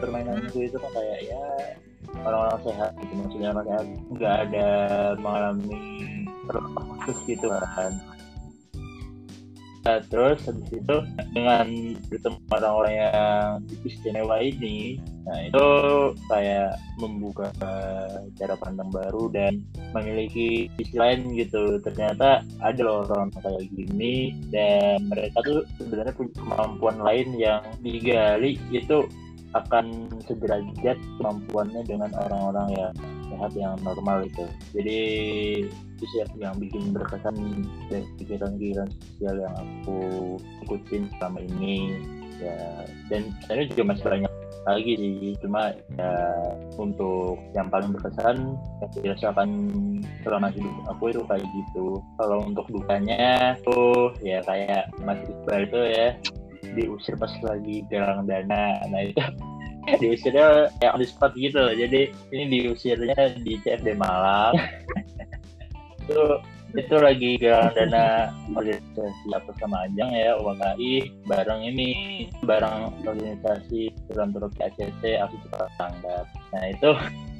permainan itu itu kan kayak ya orang-orang sehat gitu maksudnya orang sehat nggak ada mengalami terlepas khusus gitu kan. Nah, terus habis itu dengan bertemu orang-orang yang istimewa ini, nah itu kayak membuka cara pandang baru dan memiliki sisi lain gitu. Ternyata ada loh orang kayak gini dan mereka tuh sebenarnya punya kemampuan lain yang digali itu akan sederajat kemampuannya dengan orang-orang yang sehat yang normal itu. Jadi itu sih yang bikin berkesan dari kegiatan-kegiatan sosial yang aku ikutin selama ini. Ya dan sebenarnya juga masih banyak lagi sih. Cuma ya untuk yang paling berkesan yang dirasakan selama hidup aku itu kayak gitu. Kalau untuk dukanya tuh ya kayak Mas Iqbal itu ya diusir pas lagi galang dana. Nah itu diusirnya kayak on the spot gitu. Jadi ini diusirnya di CFD Malang. Itu itu lagi galang dana organisasi apa sama Ajang ya UMKI bareng ini bareng organisasi filantropi ACC Aksi Cepat Tanggap nah itu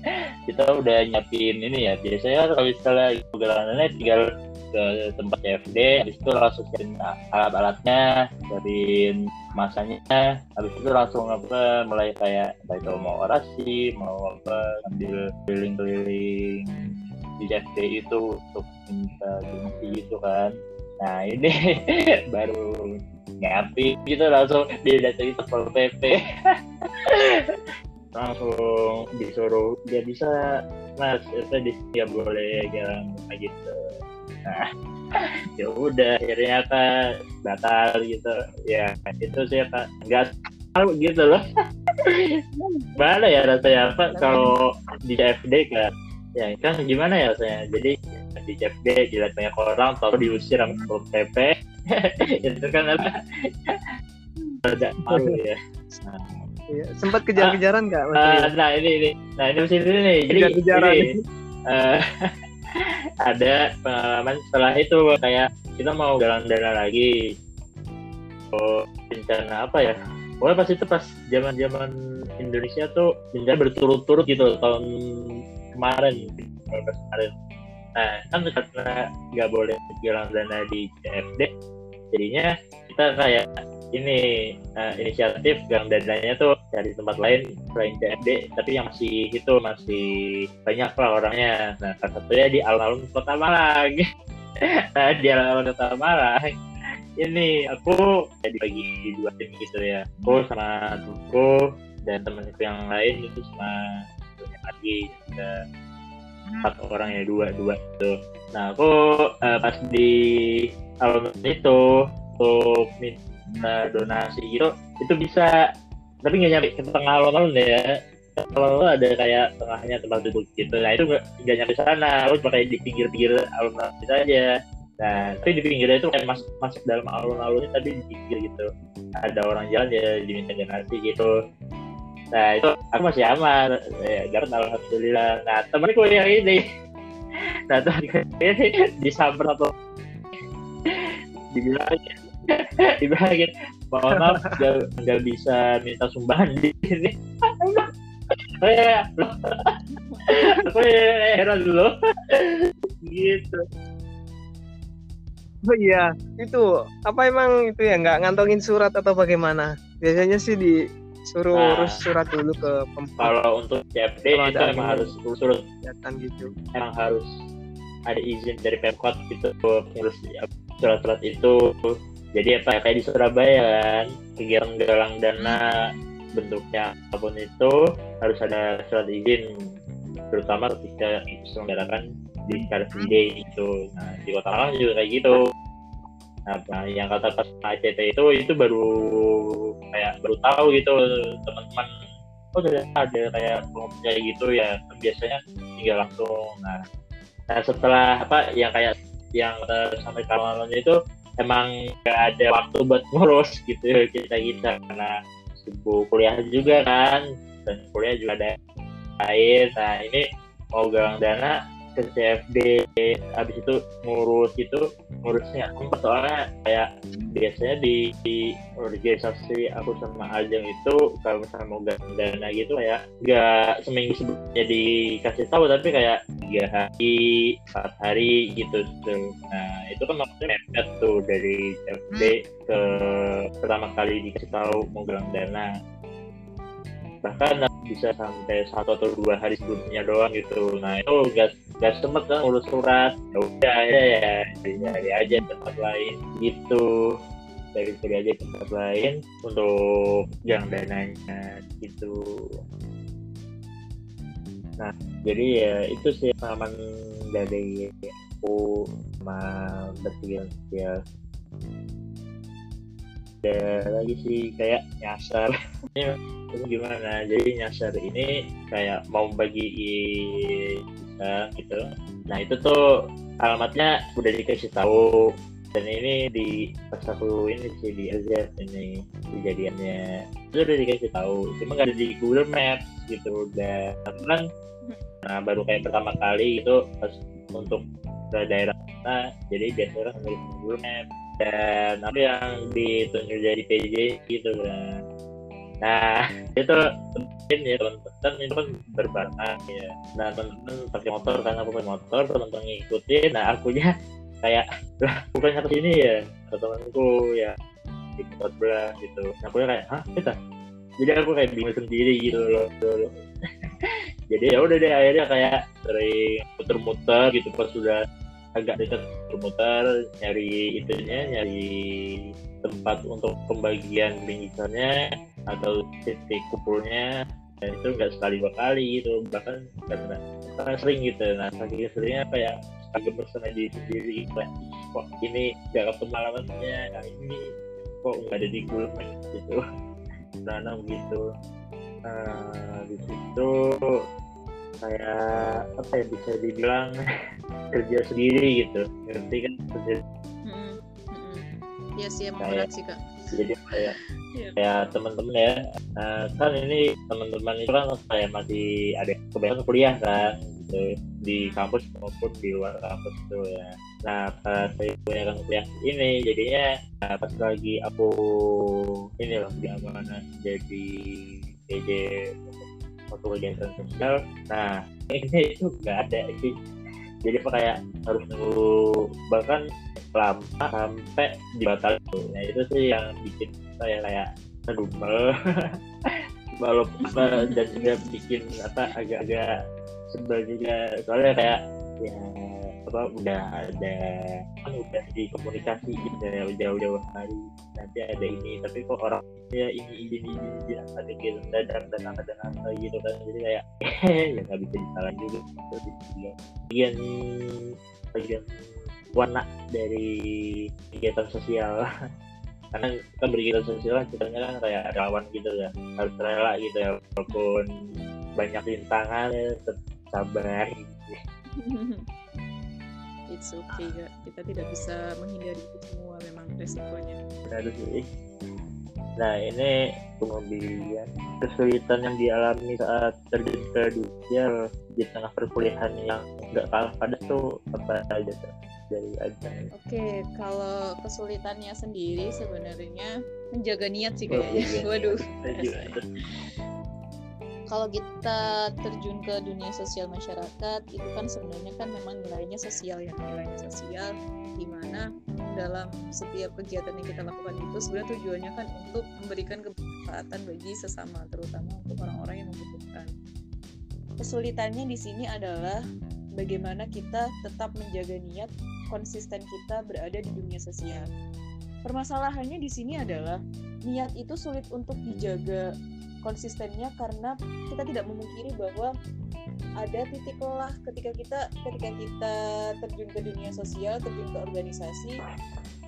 kita udah nyiapin ini ya. Biasanya kalau misalnya galang dana tinggal ke tempat CFD habis itu langsung cariin alat-alatnya cariin masanya habis itu langsung apa mulai kayak entah itu mau orasi mau apa sambil keliling-keliling di CFD itu untuk minta donasi gitu kan. Nah ini baru ngapi gitu langsung didatangi satpol pp langsung disuruh dia bisa mas itu di dia boleh jalan gitu nah ya udah akhirnya kan batal gitu. Ya itu sih kak. Nggak tahu gitu loh. Mana ya rasanya apa kalau di CFD kan ya kan gimana ya rasanya? Jadi di CFD dilihat banyak orang tahu diusir sama Satpol PP itu kan apa? Ada malu ya. Nah, Iya, sempat kejar-kejaran nggak? Uh, nah ini ini, nah ini sini nih. Jadi kejar-kejaran. Ini, uh, ada pengalaman setelah itu kayak kita mau jalan dana lagi. Oh, rencana apa ya? Pokoknya pas itu pas zaman zaman Indonesia tuh bencana berturut-turut gitu tahun kemarin pas kemarin. Nah kan karena nggak boleh jalan dana di CFD jadinya kita kayak ini uh, inisiatif gang dananya tuh dari tempat lain selain CFD tapi yang masih itu masih banyak lah orangnya. Nah salah satunya di alun-alun kota Malang. Nah di alun-alun kota Malang. Ini aku jadi bagi dua tim gitu ya. Aku sama Tuko dan temanku yang lain itu sama lagi ada empat orang ya dua dua itu nah aku uh, pas di alun itu untuk minta donasi gitu itu bisa. Tapi nggak nyampe ke tengah alun-alun ya. Kalau ada kayak tengahnya tempat duduk gitu nah itu nggak nyampe sana. Lu cuma kayak di pinggir-pinggir alun-alun gitu aja. Nah tapi di pinggirnya itu kayak masuk masuk dalam alun-alunnya tapi di pinggir gitu. Ada orang jalan ya diminta donasi gitu. Nah itu aku masih aman. Ya karena alhamdulillah. Nah temanku yang ini. Nah temanku ini disamper atau dibilang dibilangin mohon maaf nggak bisa minta sumbangan di sini. Aku ya aku ya heran dulu gitu. Oh iya, itu apa emang itu ya nggak ngantongin surat atau bagaimana? Biasanya sih disuruh Nah. urus surat dulu ke pemprov kalau untuk CFD Kalau itu emang harus surat kesehatan gitu. emang harus ada izin dari Pemkot gitu ngurus surat-surat itu jadi apa kayak di Surabaya kan kegiatan galang dana bentuknya apa pun itu harus ada surat izin terutama ketika diselenggarakan di Car Free Day itu nah di Kota Malang juga kayak gitu. Nah, yang kata pas ACT itu itu baru kayak baru tahu gitu teman-teman. Oh sudah ada kayak kayak gitu ya kan biasanya tinggal langsung. Nah nah setelah apa yang kayak yang sampai kawan itu emang gak ada waktu buat ngurus gitu kita kita karena sibuk kuliah juga kan dan kuliah juga ada lain. Nah ini mau galang dana ke CFD habis itu ngurus itu ngurusnya empat. Soalnya kayak biasanya di, di organisasi aku sama Ajeng itu kalau misalnya mau galang dana gitu kayak nggak seminggu sebelumnya dikasih tahu tapi kayak tiga hari empat hari gitu tuh nah itu kan maksudnya mepet tuh dari CFD ke pertama kali dikasih tahu mau galang dana. Bahkan bisa sampai satu atau dua hari sebelumnya doang gitu. Nah itu gak gak sempet kan ngurus surat. Ya udah ya ya cari aja tempat lain gitu. Dari cari aja tempat lain untuk yang dananya gitu nah jadi ya itu sih pengalaman dari aku sama bertiga ya. Ada lagi sih kayak nyasar. Ini gimana? Jadi nyasar ini kayak mau bagi bisa gitu. Nah itu tuh alamatnya udah dikasih tahu dan ini di pas aku ini sih di RZ ini kejadiannya. Itu udah dikasih tahu cuma nggak ada di Google Maps gitu udah kan nah baru kayak pertama kali gitu pas untuk ke daerah mana jadi biasanya kan dari Google Maps. Dan apa yang ditunjuk jadi PJ gitu kan. Nah itu mungkin ya teman-teman. Itu kan berbarengan ya. Nah teman-teman pakai motor kan aku pakai motor teman-teman ngikutin. Nah akunya kayak lah bukannya ke sini ya temanku ya di tempat belah gitu. Nah aku kayak hah kita? Jadi aku kayak bingung sendiri gitu loh loh. jadi ya udah deh akhirnya kayak sering muter-muter gitu pas sudah agak dekat muter nyari itunya nyari tempat untuk pembagian bingkisannya atau titik kumpulnya. Dan itu nggak sekali dua kali gitu bahkan karena sering gitu. Nah saking seringnya kayak agak bersama diri sendiri kayak kok ini alamatnya nah ini kok nggak ada di Maps gitu. Nah gitu nah di situ kayak apa ya bisa dibilang kerja sendiri gitu. Ngerti kan? Kerja. Iya sih emang Kayak- berat sih kak. jadi kayak kayak teman-teman ya. Nah, kan ini teman-teman itu kan kayak masih ada kebanyakan kuliah kan gitu di kampus maupun di luar kampus itu ya. Nah pas saya kebanyakan kuliah ini jadinya nah, pas lagi aku ini loh di amanah jadi PJ untuk kegiatan sosial nah ini itu nggak ada sih. Jadi apa kayak harus nunggu bahkan lama sampai dibatalkan nah itu sih yang bikin saya kayak ngedumel. Walaupun apa dan juga bikin apa agak-agak juga. Soalnya kayak ya apa udah ada kan udah dikomunikasi gitu ya jauh-jauh hari. Nanti ada ini tapi kok orang ya ini ini ini, ini ada gitu dadar dan apa dan apa gitu kan. Jadi kayak ya nggak bisa disalahin juga. Bagian bagian warna dari kegiatan sosial. Karena kita berkegiatan sosial kan kita kan kayak relawan gitu ya harus rela gitu ya walaupun banyak rintangan ya sabar. It's okay kak. Kita tidak bisa menghindari itu semua memang resikonya. Sih. Nah ini kemudian kesulitan yang dialami saat terjun ke dunia di tengah perkuliahan yang nggak kalah padat tuh apa aja tuh dari ajang Oke, kalau kesulitannya sendiri sebenarnya menjaga niat sih kayaknya. Waduh. Kalau kita terjun ke dunia sosial masyarakat itu kan sebenarnya kan memang nilainya sosial ya. Nilainya sosial di mana dalam setiap kegiatan yang kita lakukan itu sebenarnya tujuannya kan untuk memberikan kebermanfaatan bagi sesama terutama untuk orang-orang yang membutuhkan. Kesulitannya di sini adalah bagaimana kita tetap menjaga niat konsisten kita berada di dunia sosial. Permasalahannya di sini adalah niat itu sulit untuk dijaga konsistennya karena kita tidak memungkiri bahwa ada titik lelah ketika kita ketika kita terjun ke dunia sosial terjun ke organisasi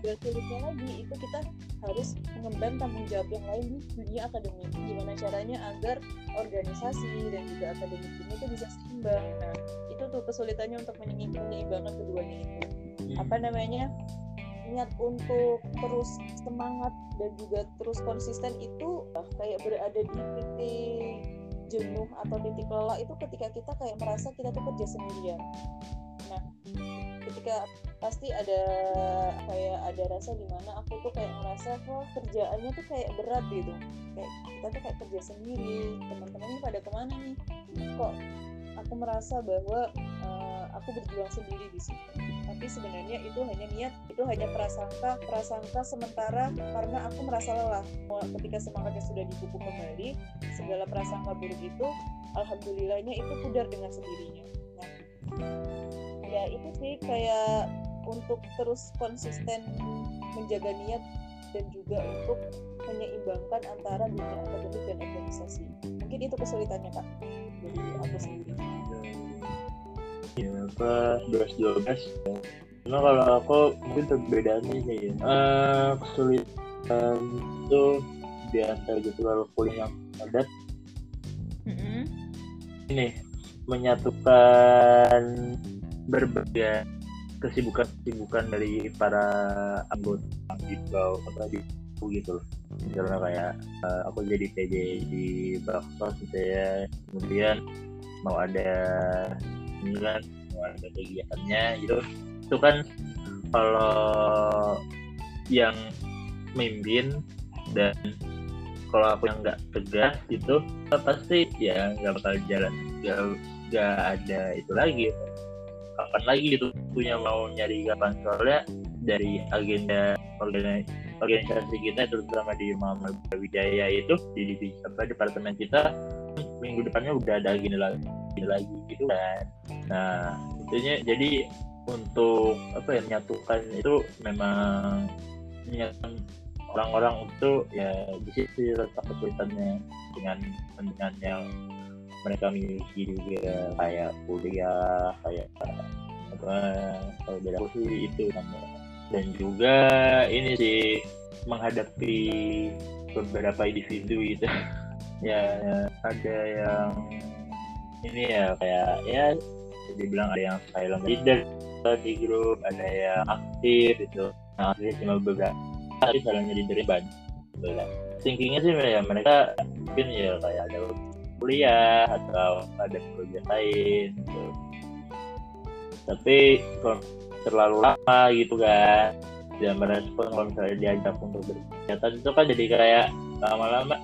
dan sulitnya lagi itu kita harus mengemban tanggung jawab yang lain di dunia akademik. Gimana caranya agar organisasi dan juga akademik ini itu bisa seimbang? Nah itu tuh kesulitannya untuk menyeimbangkan keduanya itu. Apa namanya niat untuk terus semangat dan juga terus konsisten itu kayak berada di titik jenuh atau titik lelah itu ketika kita kayak merasa kita tuh kerja sendirian. Nah ketika pasti ada kayak ada rasa di mana aku tuh kayak merasa wah kerjaannya tuh kayak berat gitu. Kayak kita tuh kayak kerja sendiri teman-teman ini pada ke mana nih? Kok aku merasa bahwa uh, aku berjuang sendiri di sini tapi sebenarnya itu hanya niat itu hanya prasangka prasangka sementara karena aku merasa lelah. Ketika semangatnya sudah dipupuk kembali segala prasangka buruk itu alhamdulillahnya itu pudar dengan sendirinya. Nah, ya itu sih kayak untuk terus konsisten menjaga niat dan juga untuk menyeimbangkan antara dunia akademik dan organisasi mungkin itu kesulitannya kak dari aku sendiri ya apa dua belas Cuma kalau aku mungkin perbedaannya sih ya. Uh, kesulitan itu di antara jadwal kuliah yang padat. Mm-hmm. Ini menyatukan berbagai kesibukan-kesibukan dari para anggota di bawah apa di gitu loh. Misalnya kayak uh, aku jadi PJ di Baksos gitu ya. Kemudian mau ada ini kan mau ada kegiatannya gitu. Itu kan kalau yang mimpin dan kalau aku yang nggak tegas itu pasti ya nggak bakal jalan nggak ada itu lagi. Kapan lagi itu punya mau nyari kapan soalnya dari agenda organisasi kita terutama di Muhammad Wijaya itu di divisi apa departemen kita minggu depannya udah ada agenda lagi, lagi gitu kan. Nah intinya jadi untuk apa ya menyatukan itu memang menyatukan orang-orang itu ya di situ letak kesulitannya dengan dengan yang mereka miliki juga kayak kuliah kayak kalau beda aku sih itu namanya dan juga ini sih menghadapi beberapa individu gitu. Ya ada yang ini ya kayak ya dibilang ada yang silent leader di grup ada yang aktif itu nah aktif cuma beberapa tapi salahnya leader banyak. Thinkingnya sih ya mereka mungkin ya kayak ada kuliah atau ada proyek lain gitu. Tapi kalau terlalu lama gitu kan dia merespon kalau misalnya diajak untuk berkegiatan itu kan jadi kayak lama-lama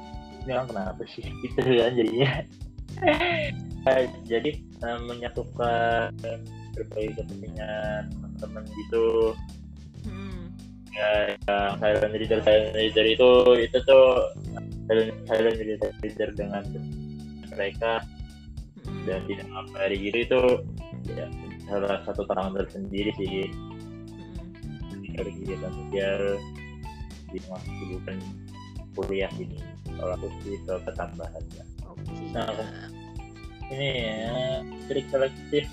ini orang kenapa sih gitu kan jadinya jadi uh, menyatukan berbagai kepentingan teman-teman gitu hmm. ya yang silent leader silent leader itu itu tuh silent silent leader, leader dengan mereka hmm. dan tidak hari gitu itu ya salah satu terang tersendiri sih hmm. dari kegiatan sosial di bukan kuliah ini kalau aku sih itu ketambahan ya. Okay. Nah, ini ya trik selektif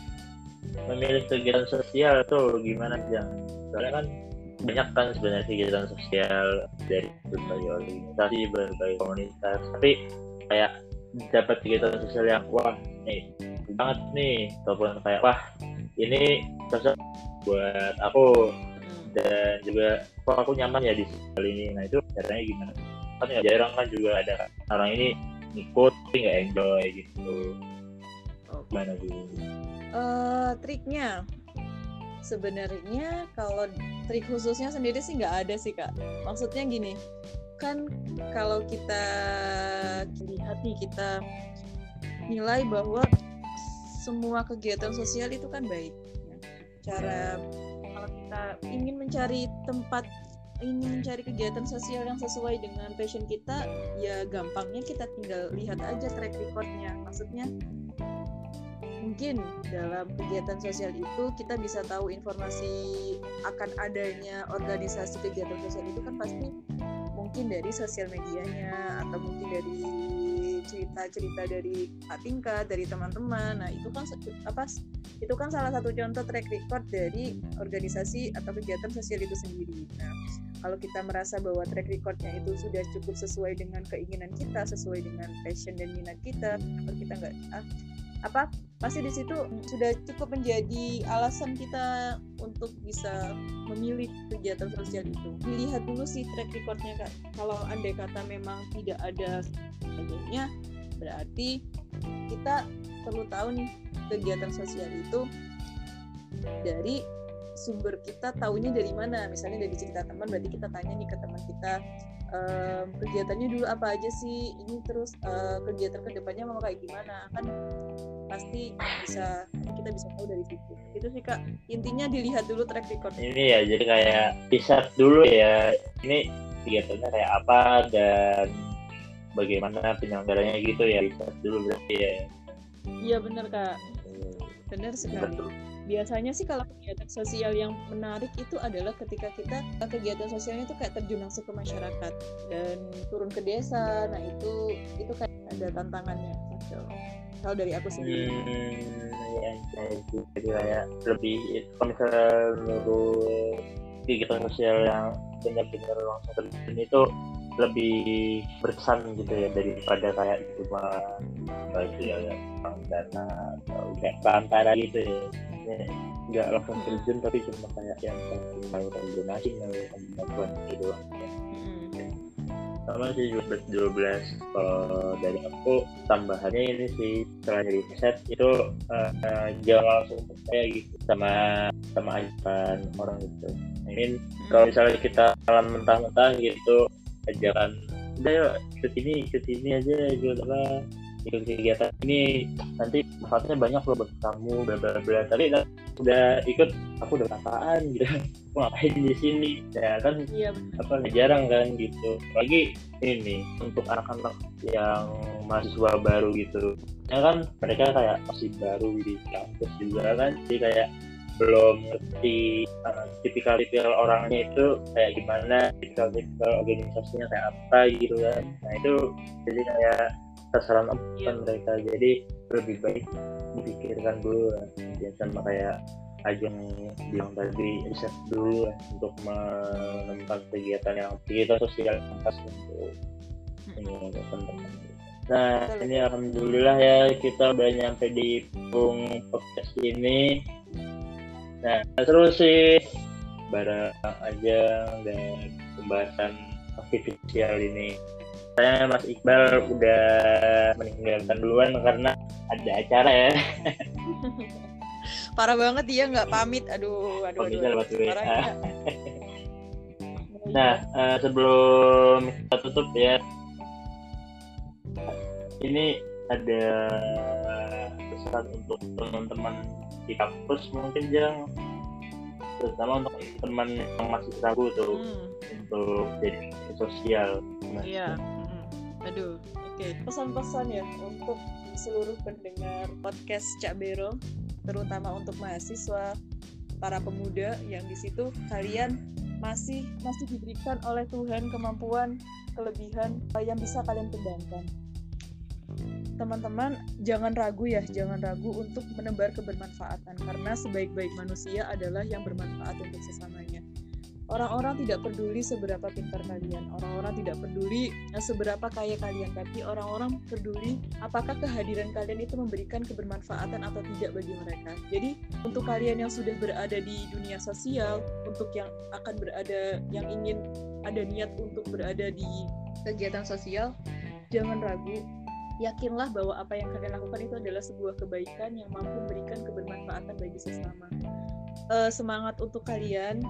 memilih kegiatan sosial tuh gimana jang soalnya kan banyak kan sebenarnya kegiatan sosial dari berbagai organisasi berbagai komunitas tapi kayak dapat kegiatan sosial yang wah nih banget nih ataupun kayak wah ini cocok buat aku. Dan juga kok aku nyaman ya di sosial ini. Nah itu caranya gimana? Kan ya jarang kan juga ada orang ini ikut tapi nggak enjoy gitu. Gimana gitu uh, triknya. Sebenarnya kalau trik khususnya sendiri sih nggak ada sih kak. Maksudnya gini kan kalau kita lihat nih kita nilai bahwa semua kegiatan sosial itu kan baik. Cara kalau kita ingin mencari tempat ingin mencari kegiatan sosial yang sesuai dengan passion kita, ya gampangnya kita tinggal lihat aja track recordnya. Maksudnya mungkin dalam kegiatan sosial itu kita bisa tahu informasi akan adanya organisasi kegiatan sosial itu kan pasti mungkin dari sosial medianya atau mungkin dari cerita-cerita dari Pak Tingkat, dari teman-teman. Nah, itu kan apa itu kan salah satu contoh track record dari organisasi atau kegiatan sosial itu sendiri. Nah, kalau kita merasa bahwa track recordnya itu sudah cukup sesuai dengan keinginan kita, sesuai dengan passion dan minat kita, kita nggak ah, apa pasti di situ sudah cukup menjadi alasan kita untuk bisa memilih kegiatan sosial itu. Dilihat dulu sih track recordnya kak. Kalau andai kata memang tidak ada sebagainya, berarti kita perlu tahu nih kegiatan sosial itu dari sumber kita tahunya dari mana misalnya dari cerita teman berarti kita tanya nih ke teman kita ehm, kegiatannya dulu apa aja sih? Ini terus uh, kegiatan ke depannya mau kayak gimana? Kan pasti bisa kita bisa tahu dari situ. Itu sih kak. Intinya dilihat dulu track record. Ini ya jadi kayak riset dulu ya. Ini kegiatannya kayak apa dan bagaimana penyelenggaranya gitu ya. Riset dulu berarti ya. Iya benar kak. Benar sekali. Betul biasanya sih kalau kegiatan sosial yang menarik itu adalah ketika kita kegiatan sosialnya itu kayak terjun langsung ke masyarakat dan turun ke desa nah itu itu kayak ada tantangannya gitu. kalau dari aku sendiri hmm, ya, jadi kayak lebih kalau misalnya menurut kegiatan sosial yang benar-benar langsung terjun itu lebih berkesan gitu ya daripada kayak cuma bagi ya dana atau kayak perantara gitu ya. Nggak langsung terjun tapi cuma kayak yang melakukan donasi melakukan bantuan gitu sama sih 12 12 kalau dari aku tambahannya ini sih setelah jadi set itu uh, uh, jangan langsung percaya gitu sama sama ajakan orang gitu ingin kalau misalnya kita alam mentah-mentah gitu ajakan udah yuk ikut ini ikut ini aja gitu apa ikut kegiatan ini. Nanti manfaatnya banyak loh buat kamu bla bla bla. Tapi udah ikut aku udah apaan gitu. Aku ngapain di sini? Ya kan iya, apa jarang kan gitu. Lagi ini untuk anak-anak yang mahasiswa baru gitu. Ya kan mereka kayak masih baru di kampus juga kan. Jadi kayak belum ngerti uh, tipikal-tipikal orangnya itu kayak gimana tipikal-tipikal organisasinya kayak apa gitu kan. Nah itu jadi kayak sasaran apa yeah. mereka. Jadi lebih baik dipikirkan dulu lah. Ya sama kayak ajeng bilang tadi riset dulu lah untuk menemukan kegiatan yang kegiatan sosial yang pas untuk ini teman-teman nah ini alhamdulillah ya kita udah nyampe di pung podcast ini nah seru sih barang aja dan pembahasan artifisial ini saya Mas Iqbal udah meninggalkan duluan karena ada acara ya. Parah banget dia nggak pamit. Aduh, aduh, aduh. aduh, aduh. Ya. nah, uh, sebelum kita tutup ya, ini ada pesan untuk teman-teman di kampus mungkin yang terutama untuk teman yang masih ragu tuh hmm. untuk jadi sosial. Iya. Aduh, oke. Okay. Pesan-pesan ya untuk seluruh pendengar podcast Cak Bero, terutama untuk mahasiswa, para pemuda yang di situ kalian masih masih diberikan oleh Tuhan kemampuan, kelebihan yang bisa kalian kembangkan. Teman-teman, jangan ragu ya, jangan ragu untuk menebar kebermanfaatan karena sebaik-baik manusia adalah yang bermanfaat untuk sesamanya orang-orang tidak peduli seberapa pintar kalian, orang-orang tidak peduli eh, seberapa kaya kalian, tapi orang-orang peduli apakah kehadiran kalian itu memberikan kebermanfaatan atau tidak bagi mereka. Jadi untuk kalian yang sudah berada di dunia sosial, untuk yang akan berada, yang ingin ada niat untuk berada di kegiatan sosial, jangan ragu. Yakinlah bahwa apa yang kalian lakukan itu adalah sebuah kebaikan yang mampu memberikan kebermanfaatan bagi sesama. Uh, semangat untuk kalian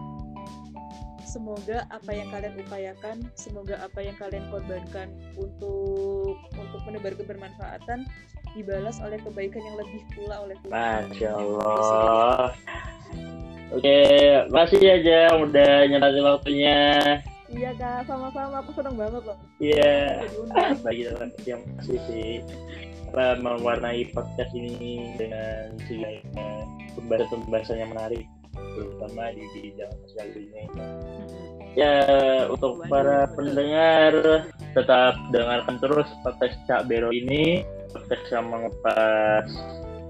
semoga apa yang kalian upayakan, semoga apa yang kalian korbankan untuk untuk menebar kebermanfaatan dibalas oleh kebaikan yang lebih pula oleh Tuhan. Masya Allah. Oke, makasih ya Jam udah nyempetin waktunya. Iya kak, sama-sama. Aku seneng banget loh. Iya. Bagi teman yang masih sih apa mewarnai podcast ini dengan segala pembahasan-pembahasan yang menarik terutama di bidang sosial ini. Ya untuk para pendengar tetap dengarkan terus podcast Cak Bero ini podcast yang mengupas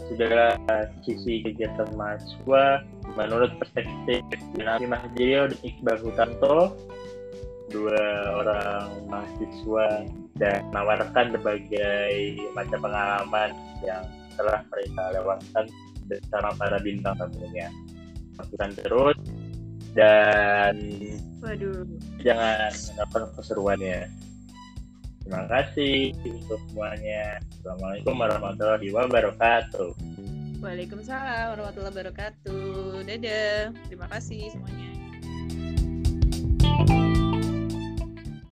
segala sisi kegiatan mahasiswa menurut perspektif Nabi Mahdiyo dan Iqbal Hutanto dua orang mahasiswa dan menawarkan berbagai macam pengalaman yang telah mereka lewatkan bersama para bintang tamunya. Lakukan terus dan Waduh. jangan menonton keseruannya. Terima kasih untuk semuanya. Assalamualaikum warahmatullahi wabarakatuh. Waalaikumsalam warahmatullahi wabarakatuh. Dadah. Terima kasih semuanya.